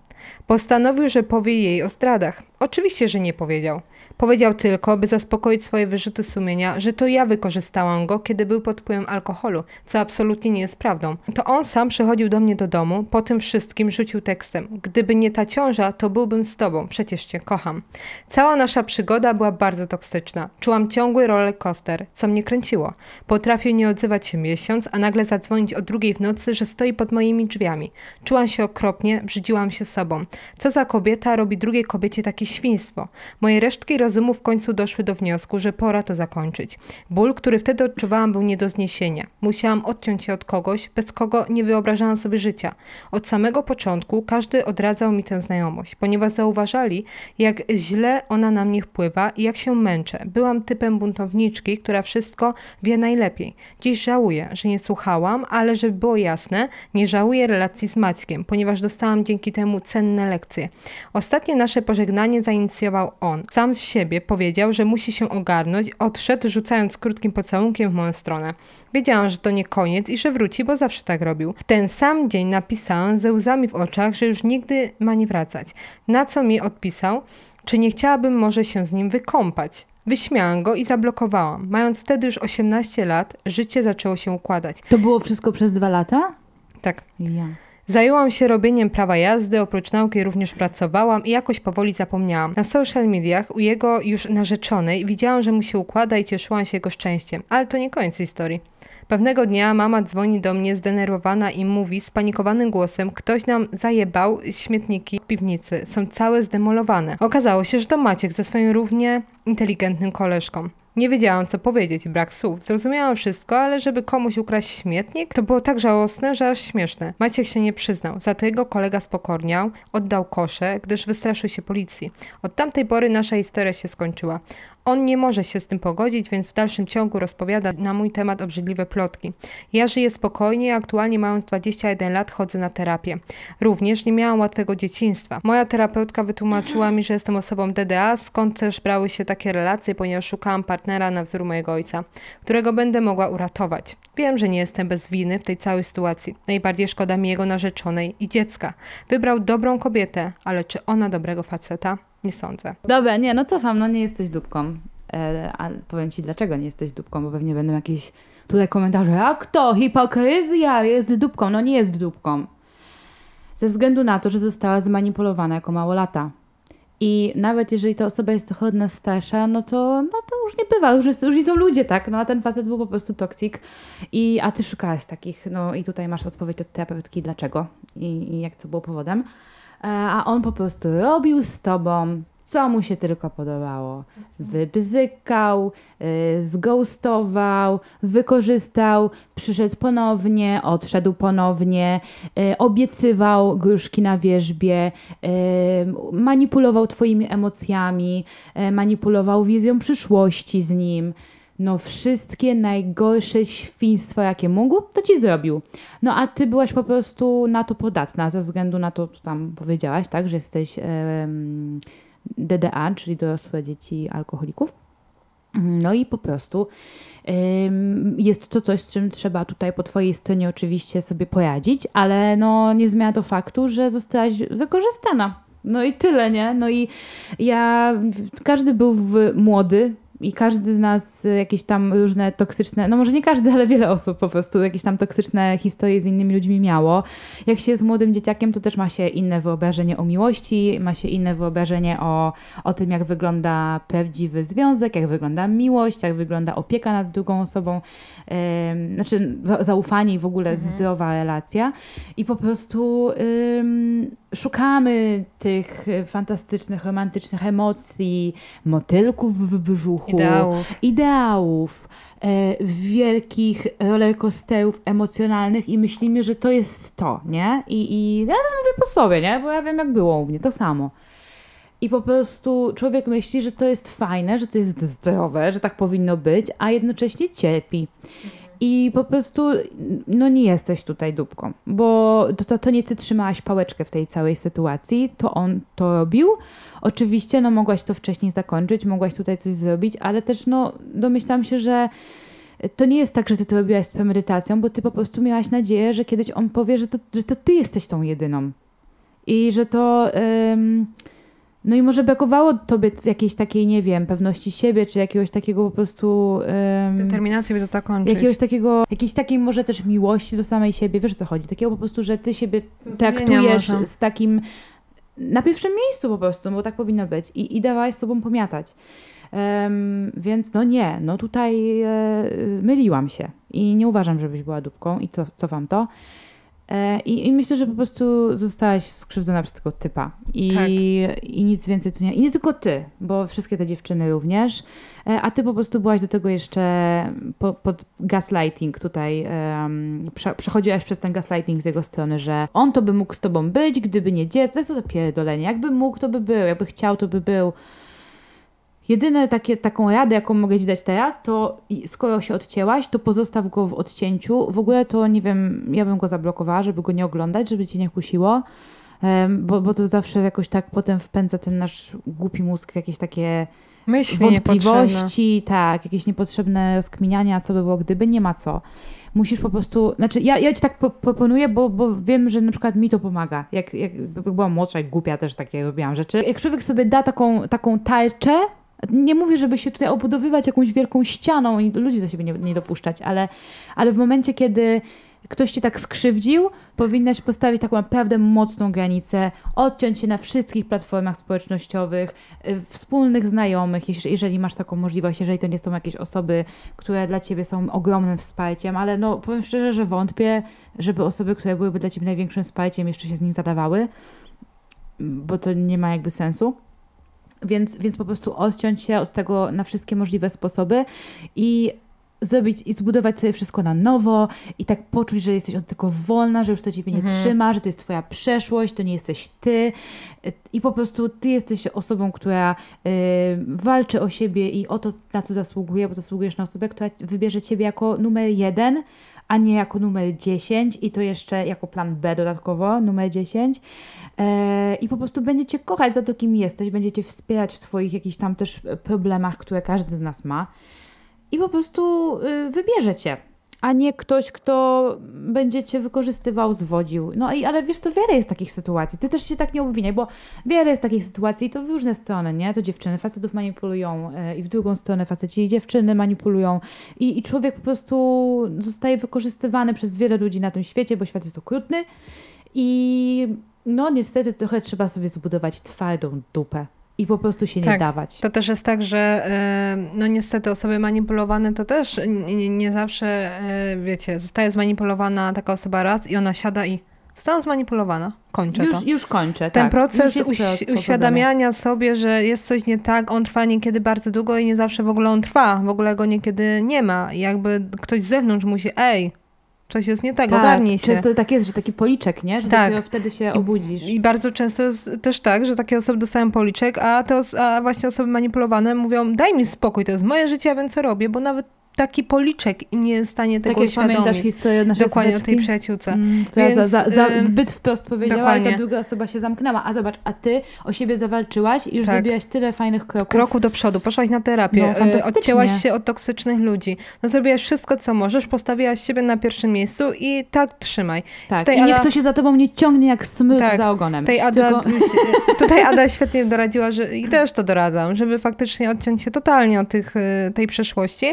Postanowił, że powie jej o zdradach. Oczywiście, że nie powiedział. Powiedział tylko, by zaspokoić swoje wyrzuty sumienia, że to ja wykorzystałam go, kiedy był pod wpływem alkoholu, co absolutnie nie jest prawdą. To on sam przychodził do mnie do domu, po tym wszystkim rzucił tekstem. Gdyby nie ta ciąża, to byłbym z tobą, przecież cię kocham. Cała nasza przygoda była bardzo toksyczna. Czułam ciągły roller coaster, co mnie kręciło. Potrafił nie odzywać się miesiąc, a nagle zadzwonić o drugiej w nocy, że stoi pod moimi drzwiami. Czułam się okropnie, brzydziłam się sobą. Co za kobieta robi drugiej kobiecie takie świństwo? Moje resztki rozumu w końcu doszły do wniosku, że pora to zakończyć. Ból, który wtedy odczuwałam, był nie do zniesienia. Musiałam odciąć się od kogoś, bez kogo nie wyobrażałam sobie życia. Od samego początku każdy odradzał mi tę znajomość, ponieważ zauważali, jak źle ona na mnie wpływa i jak się męczę. Byłam typem buntowniczki, która wszystko wie najlepiej. Dziś żałuję, że nie słuchałam, ale żeby było jasne, nie żałuję relacji z Maćkiem, ponieważ dostałam dzięki temu cenne lekcje. Ostatnie nasze pożegnanie zainicjował on. Sam z siebie powiedział, że musi się ogarnąć, odszedł, rzucając krótkim pocałunkiem w moją stronę. Wiedziałam, że to nie koniec i że wróci, bo zawsze tak robił. W ten sam dzień napisałam ze łzami w oczach, że już nigdy ma nie wracać. Na co mi odpisał, czy nie chciałabym może się z nim wykąpać. Wyśmiałam go i zablokowałam. Mając wtedy już 18 lat, życie zaczęło się układać. To było wszystko przez dwa lata? Tak. Ja. Zajęłam się robieniem prawa jazdy, oprócz nauki również pracowałam i jakoś powoli zapomniałam. Na social mediach u jego już narzeczonej widziałam, że mu się układa i cieszyłam się jego szczęściem, ale to nie koniec historii. Pewnego dnia mama dzwoni do mnie zdenerwowana i mówi spanikowanym głosem: Ktoś nam zajebał śmietniki w piwnicy, są całe zdemolowane. Okazało się, że to Maciek ze swoim równie inteligentnym koleżką. Nie wiedziałam, co powiedzieć, brak słów. Zrozumiałam wszystko, ale żeby komuś ukraść śmietnik, to było tak żałosne, że aż śmieszne. Maciek się nie przyznał, za to jego kolega spokorniał, oddał kosze, gdyż wystraszył się policji. Od tamtej pory nasza historia się skończyła. On nie może się z tym pogodzić, więc w dalszym ciągu rozpowiada na mój temat obrzydliwe plotki. Ja żyję spokojnie, aktualnie mając 21 lat chodzę na terapię. Również nie miałam łatwego dzieciństwa. Moja terapeutka wytłumaczyła mi, że jestem osobą DDA, skąd też brały się takie relacje, ponieważ szukałam partnera na wzór mojego ojca, którego będę mogła uratować. Wiem, że nie jestem bez winy w tej całej sytuacji. Najbardziej szkoda mi jego narzeczonej i dziecka. Wybrał dobrą kobietę, ale czy ona dobrego faceta? Nie sądzę. Dobra, nie, no cofam, no nie jesteś dupką. E, a powiem ci, dlaczego nie jesteś dupką, bo pewnie będą jakieś tutaj komentarze, jak to, hipokryzja, jest dupką. No nie jest dupką. Ze względu na to, że została zmanipulowana jako małolata. I nawet jeżeli ta osoba jest trochę od nas starsza, no to, no to już nie bywa, już, jest, już są ludzie, tak? No a ten facet był po prostu toksik. I, a ty szukałaś takich, no i tutaj masz odpowiedź od terapeutki, dlaczego i, i jak co było powodem. E, a on po prostu robił z tobą co mu się tylko podobało. Wybzykał, y, zgoustował, wykorzystał, przyszedł ponownie, odszedł ponownie, y, obiecywał gruszki na wierzbie, manipulował twoimi emocjami, manipulował wizją przyszłości z nim. No wszystkie najgorsze świństwa, jakie mógł, to ci zrobił. No a ty byłaś po prostu na to podatna, ze względu na to, co tam powiedziałaś, tak, że jesteś... DDA, czyli dorosłe dzieci alkoholików. No i po prostu jest to coś, z czym trzeba tutaj po Twojej stronie oczywiście sobie poradzić, ale no nie zmienia to faktu, że zostałaś wykorzystana. No i tyle, nie? No i ja, każdy był młody, i każdy z nas jakieś tam różne toksyczne, no może nie każdy, ale wiele osób po prostu jakieś tam toksyczne historie z innymi ludźmi miało. Jak się jest młodym dzieciakiem, to też ma się inne wyobrażenie o miłości, ma się inne wyobrażenie o, o tym, jak wygląda prawdziwy związek, jak wygląda miłość, jak wygląda opieka nad drugą osobą, yy, znaczy zaufanie i w ogóle mhm. zdrowa relacja. I po prostu yy, szukamy tych fantastycznych, romantycznych emocji, motylków w brzuchu, ideałów, ideałów e, wielkich rollercoasterów emocjonalnych i myślimy, że to jest to, nie? I, I ja też mówię po sobie, nie? Bo ja wiem, jak było u mnie, to samo. I po prostu człowiek myśli, że to jest fajne, że to jest zdrowe, że tak powinno być, a jednocześnie cierpi. I po prostu no nie jesteś tutaj dupką, bo to, to nie ty trzymałaś pałeczkę w tej całej sytuacji, to on to robił. Oczywiście no mogłaś to wcześniej zakończyć, mogłaś tutaj coś zrobić, ale też no domyślam się, że to nie jest tak, że ty to robiłaś z premedytacją, bo ty po prostu miałaś nadzieję, że kiedyś on powie, że to, że to ty jesteś tą jedyną. I że to... No i może brakowało tobie jakiejś takiej, nie wiem, pewności siebie, czy jakiegoś takiego po prostu... Um, Determinacji, by to zakończyć. Jakiegoś takiego, jakiejś takiej może też miłości do samej siebie, wiesz o co chodzi? Takiego po prostu, że ty siebie traktujesz może. z takim na pierwszym miejscu po prostu, bo tak powinno być i, i dawałaś sobą pomiatać. Um, więc no nie, no tutaj e, myliłam się i nie uważam, żebyś była dupką i co, cofam to. E, I, I, myślę, że po prostu zostałaś skrzywdzona przez tego typa. I, tak. I nic więcej tu nie. I nie tylko ty, bo wszystkie te dziewczyny również. E, a ty po prostu byłaś do tego jeszcze po, pod gaslighting tutaj. Um, prze, przechodziłaś przez ten gaslighting z jego strony, że on to by mógł z tobą być, gdyby nie dziecko. Co za pierdolenie. Jakby mógł, to by był. Jakby chciał, to by był. Jedyne takie, taką radę, jaką mogę ci dać teraz, to skoro się odcięłaś, to pozostaw go w odcięciu. W ogóle to nie wiem, ja bym go zablokowała, żeby go nie oglądać, żeby cię nie kusiło, bo, bo to zawsze jakoś tak potem wpędza ten nasz głupi mózg w jakieś takie Myśli wątpliwości, tak, jakieś niepotrzebne rozkminiania, co by było gdyby, nie ma co. Musisz po prostu, znaczy ja, ja ci tak proponuję, bo, bo wiem, że na przykład mi to pomaga. Jak, jak byłam młodsza i głupia też takie robiłam rzeczy. Jak człowiek sobie da taką, taką tarczę, nie mówię, żeby się tutaj obudowywać jakąś wielką ścianą i ludzi do siebie nie, nie dopuszczać, ale, ale w momencie, kiedy ktoś cię tak skrzywdził, powinnaś postawić taką naprawdę mocną granicę, odciąć się na wszystkich platformach społecznościowych, y, wspólnych znajomych, jeżeli masz taką możliwość, jeżeli to nie są jakieś osoby, które dla ciebie są ogromnym wsparciem, ale no powiem szczerze, że wątpię, żeby osoby, które byłyby dla ciebie największym wsparciem, jeszcze się z nim zadawały, bo to nie ma jakby sensu. Więc, więc po prostu odciąć się od tego na wszystkie możliwe sposoby i zrobić i zbudować sobie wszystko na nowo i tak poczuć, że jesteś od tego wolna, że już to ciebie nie mhm. trzyma, że to jest twoja przeszłość, to nie jesteś ty i po prostu ty jesteś osobą, która y, walczy o siebie i o to, na co zasługuje, bo zasługujesz na osobę, która wybierze ciebie jako numer jeden, a nie jako numer 10 i to jeszcze jako plan B dodatkowo, numer 10. E, I po prostu będziecie kochać za to, kim jesteś, będziecie wspierać w Twoich jakichś tam też problemach, które każdy z nas ma. I po prostu y, wybierzecie a nie ktoś, kto będzie cię wykorzystywał, zwodził. No i ale wiesz to wiele jest takich sytuacji. Ty też się tak nie obwiniaj, bo wiele jest takich sytuacji i to w różne strony, nie? To dziewczyny facetów manipulują yy, i w drugą stronę faceci i dziewczyny manipulują i, i człowiek po prostu zostaje wykorzystywany przez wiele ludzi na tym świecie, bo świat jest okrutny i no niestety trochę trzeba sobie zbudować twardą dupę i po prostu się tak, nie dawać. To też jest tak, że no niestety osoby manipulowane to też nie, nie zawsze, e, wiecie, zostaje zmanipulowana taka osoba raz i ona siada i została zmanipulowana. Kończę już, to. Już kończę, Ten tak. proces uś uświadamiania sobie, że jest coś nie tak, on trwa niekiedy bardzo długo i nie zawsze w ogóle on trwa. W ogóle go niekiedy nie ma. I jakby ktoś z zewnątrz musi, ej, coś jest nie tak, tak ogarnij się. Często tak jest, że taki policzek, nie? Że tak. wtedy się obudzisz. I, I, bardzo często jest też tak, że takie osoby dostają policzek, a, te a właśnie osoby manipulowane mówią, daj mi spokój, to jest moje życie, ja wiem co robię, bo nawet taki policzek nie jest w stanie tego tak uświadomić. pamiętasz historię naszej Dokładnie o tej przyjaciółce. Mm, Więc, za, za, za, zbyt wprost powiedziała dokładnie. i ta druga osoba się zamknęła. A zobacz, a ty o siebie zawalczyłaś i już tak. zrobiłaś tyle fajnych kroków. Kroku do przodu, poszłaś na terapię, no, e, odcięłaś się od toksycznych ludzi. No zrobiłaś wszystko, co możesz, postawiłaś siebie na pierwszym miejscu i tak trzymaj. Tak, tutaj i niech Ada... to się za tobą nie ciągnie jak smyk tak. za ogonem. Tutaj Ada, Tylko... tutaj Ada świetnie doradziła, że i też to doradzam, żeby faktycznie odciąć się totalnie od tych, e, tej przeszłości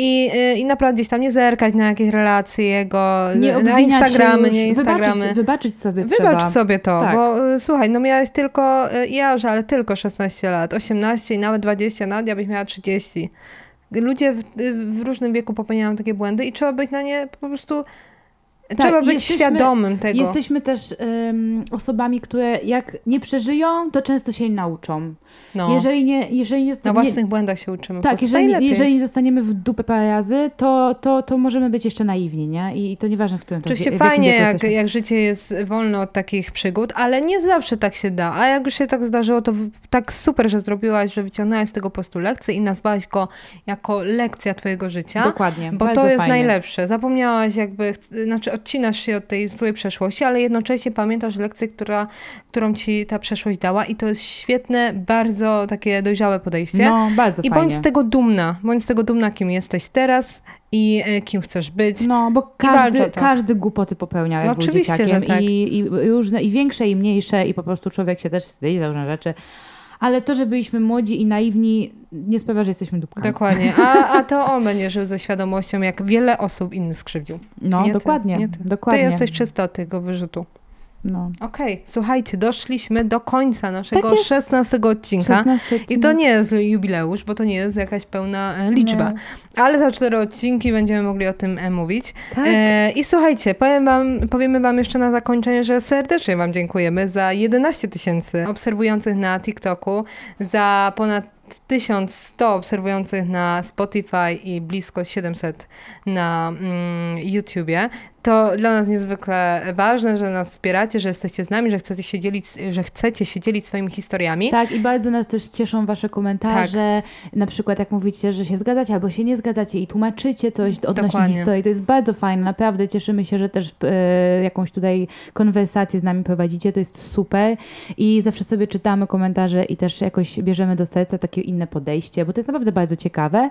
i, e, i na naprawdę gdzieś tam nie zerkać na jakieś relacje jego, nie na Instagramy, nie Instagramy. Wybaczyć, wybaczyć sobie Wybacz trzeba. sobie to, tak. bo y, słuchaj, no miałeś tylko, y, ja już, ale tylko 16 lat, 18 i nawet 20, nawet ja byś miała 30. Ludzie w, y, w różnym wieku popełniają takie błędy i trzeba być na nie po prostu tak, Trzeba być jesteśmy, świadomym tego. Jesteśmy też um, osobami, które jak nie przeżyją, to często się nauczą. No. Jeżeli nie, jeżeli nie Na własnych błędach się uczymy. Tak, jeżeli, jeżeli nie dostaniemy w dupę parę razy, to, to, to możemy być jeszcze naiwni, nie? I to nieważne, w którym to Oczywiście fajnie, jak, jak życie jest wolne od takich przygód, ale nie zawsze tak się da. A jak już się tak zdarzyło, to tak super, że zrobiłaś, że wyciągnęłaś z tego po prostu lekcję i nazwałaś go jako lekcja twojego życia. Dokładnie. Bo to jest fajnie. najlepsze. Zapomniałaś jakby, znaczy odcinasz się od tej swojej przeszłości, ale jednocześnie pamiętasz lekcję, która, którą ci ta przeszłość dała i to jest świetne, bardzo takie dojrzałe podejście. No, bardzo I fajnie. bądź z tego dumna. Bądź z tego dumna, kim jesteś teraz i y, kim chcesz być. No, bo każdy, każdy głupoty popełnia, jak no, oczywiście, że tak. I, i, różne, i większe, i mniejsze, i po prostu człowiek się też wstydzi za różne rzeczy ale to, że byliśmy młodzi i naiwni, nie sprawia, że jesteśmy dupkami. Dokładnie. A, a to on będzie żył ze świadomością, jak wiele osób innych skrzywdził. No, nie dokładnie. Ty, nie ty. dokładnie. Ty jesteś czysta od tego wyrzutu. No. Okej, słuchajcie, doszliśmy do końca naszego Tak jest. 16 odcinka. 16 I to nie jest jubileusz, bo to nie jest jakaś pełna e, liczba. Ale za cztery odcinki będziemy mogli o tym e, mówić. Tak. E, I słuchajcie, powiem wam, powiemy wam jeszcze na zakończenie, że serdecznie wam dziękujemy za 11 tysięcy obserwujących na TikToku, za ponad 1100 obserwujących na Spotify i blisko 700 na mm, YouTubie. To dla nas niezwykle ważne, że nas wspieracie, że jesteście z nami, że chcecie się dzielić, że chcecie się dzielić swoimi historiami. Tak, i bardzo nas też cieszą wasze komentarze. Tak. Na przykład jak mówicie, że się zgadzacie albo się nie zgadzacie i tłumaczycie coś odnośnie Dokładnie. historii. To jest bardzo fajne. Naprawdę cieszymy się, że też e, jakąś tutaj konwersację z nami prowadzicie. To jest super. I zawsze sobie czytamy komentarze i też jakoś bierzemy do serca takie inne podejście, bo to jest naprawdę bardzo ciekawe.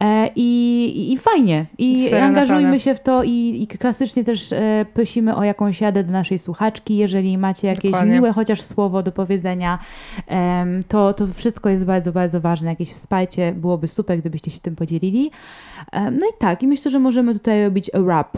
E, i, i, fajnie. I Serio, angażujmy naprawdę. się w to i, i klasycznie też e, prosimy o jakąś jadę do naszej słuchaczki. Jeżeli macie jakieś Dokładnie. miłe chociaż słowo do powiedzenia, to, to wszystko jest bardzo, bardzo ważne. Jakieś wsparcie byłoby super, gdybyście się tym podzielili. No i tak, i myślę, że możemy tutaj robić a wrap.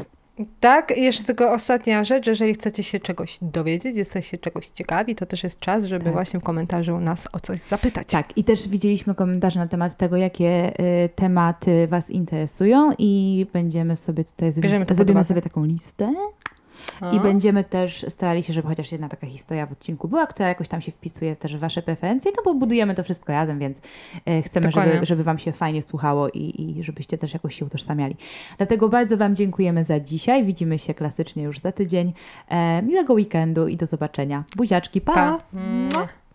Tak, jeszcze tylko ostatnia rzecz, jeżeli chcecie się czegoś dowiedzieć, jesteście czegoś ciekawi, to też jest czas, żeby Tak. właśnie w komentarzu nas o coś zapytać. Tak, i też widzieliśmy komentarze na temat tego, jakie y, tematy Was interesują i będziemy sobie tutaj zrobimy, sobie taką listę. I będziemy też starali się, żeby chociaż jedna taka historia w odcinku była, która jakoś tam się wpisuje też w Wasze preferencje, no bo budujemy to wszystko razem, więc e, chcemy, Dokładnie. żeby, żeby Wam się fajnie słuchało i, i żebyście też jakoś się utożsamiali. Dlatego bardzo Wam dziękujemy za dzisiaj. Widzimy się klasycznie już za tydzień. E, miłego weekendu i do zobaczenia. Buziaczki, pa! Pa.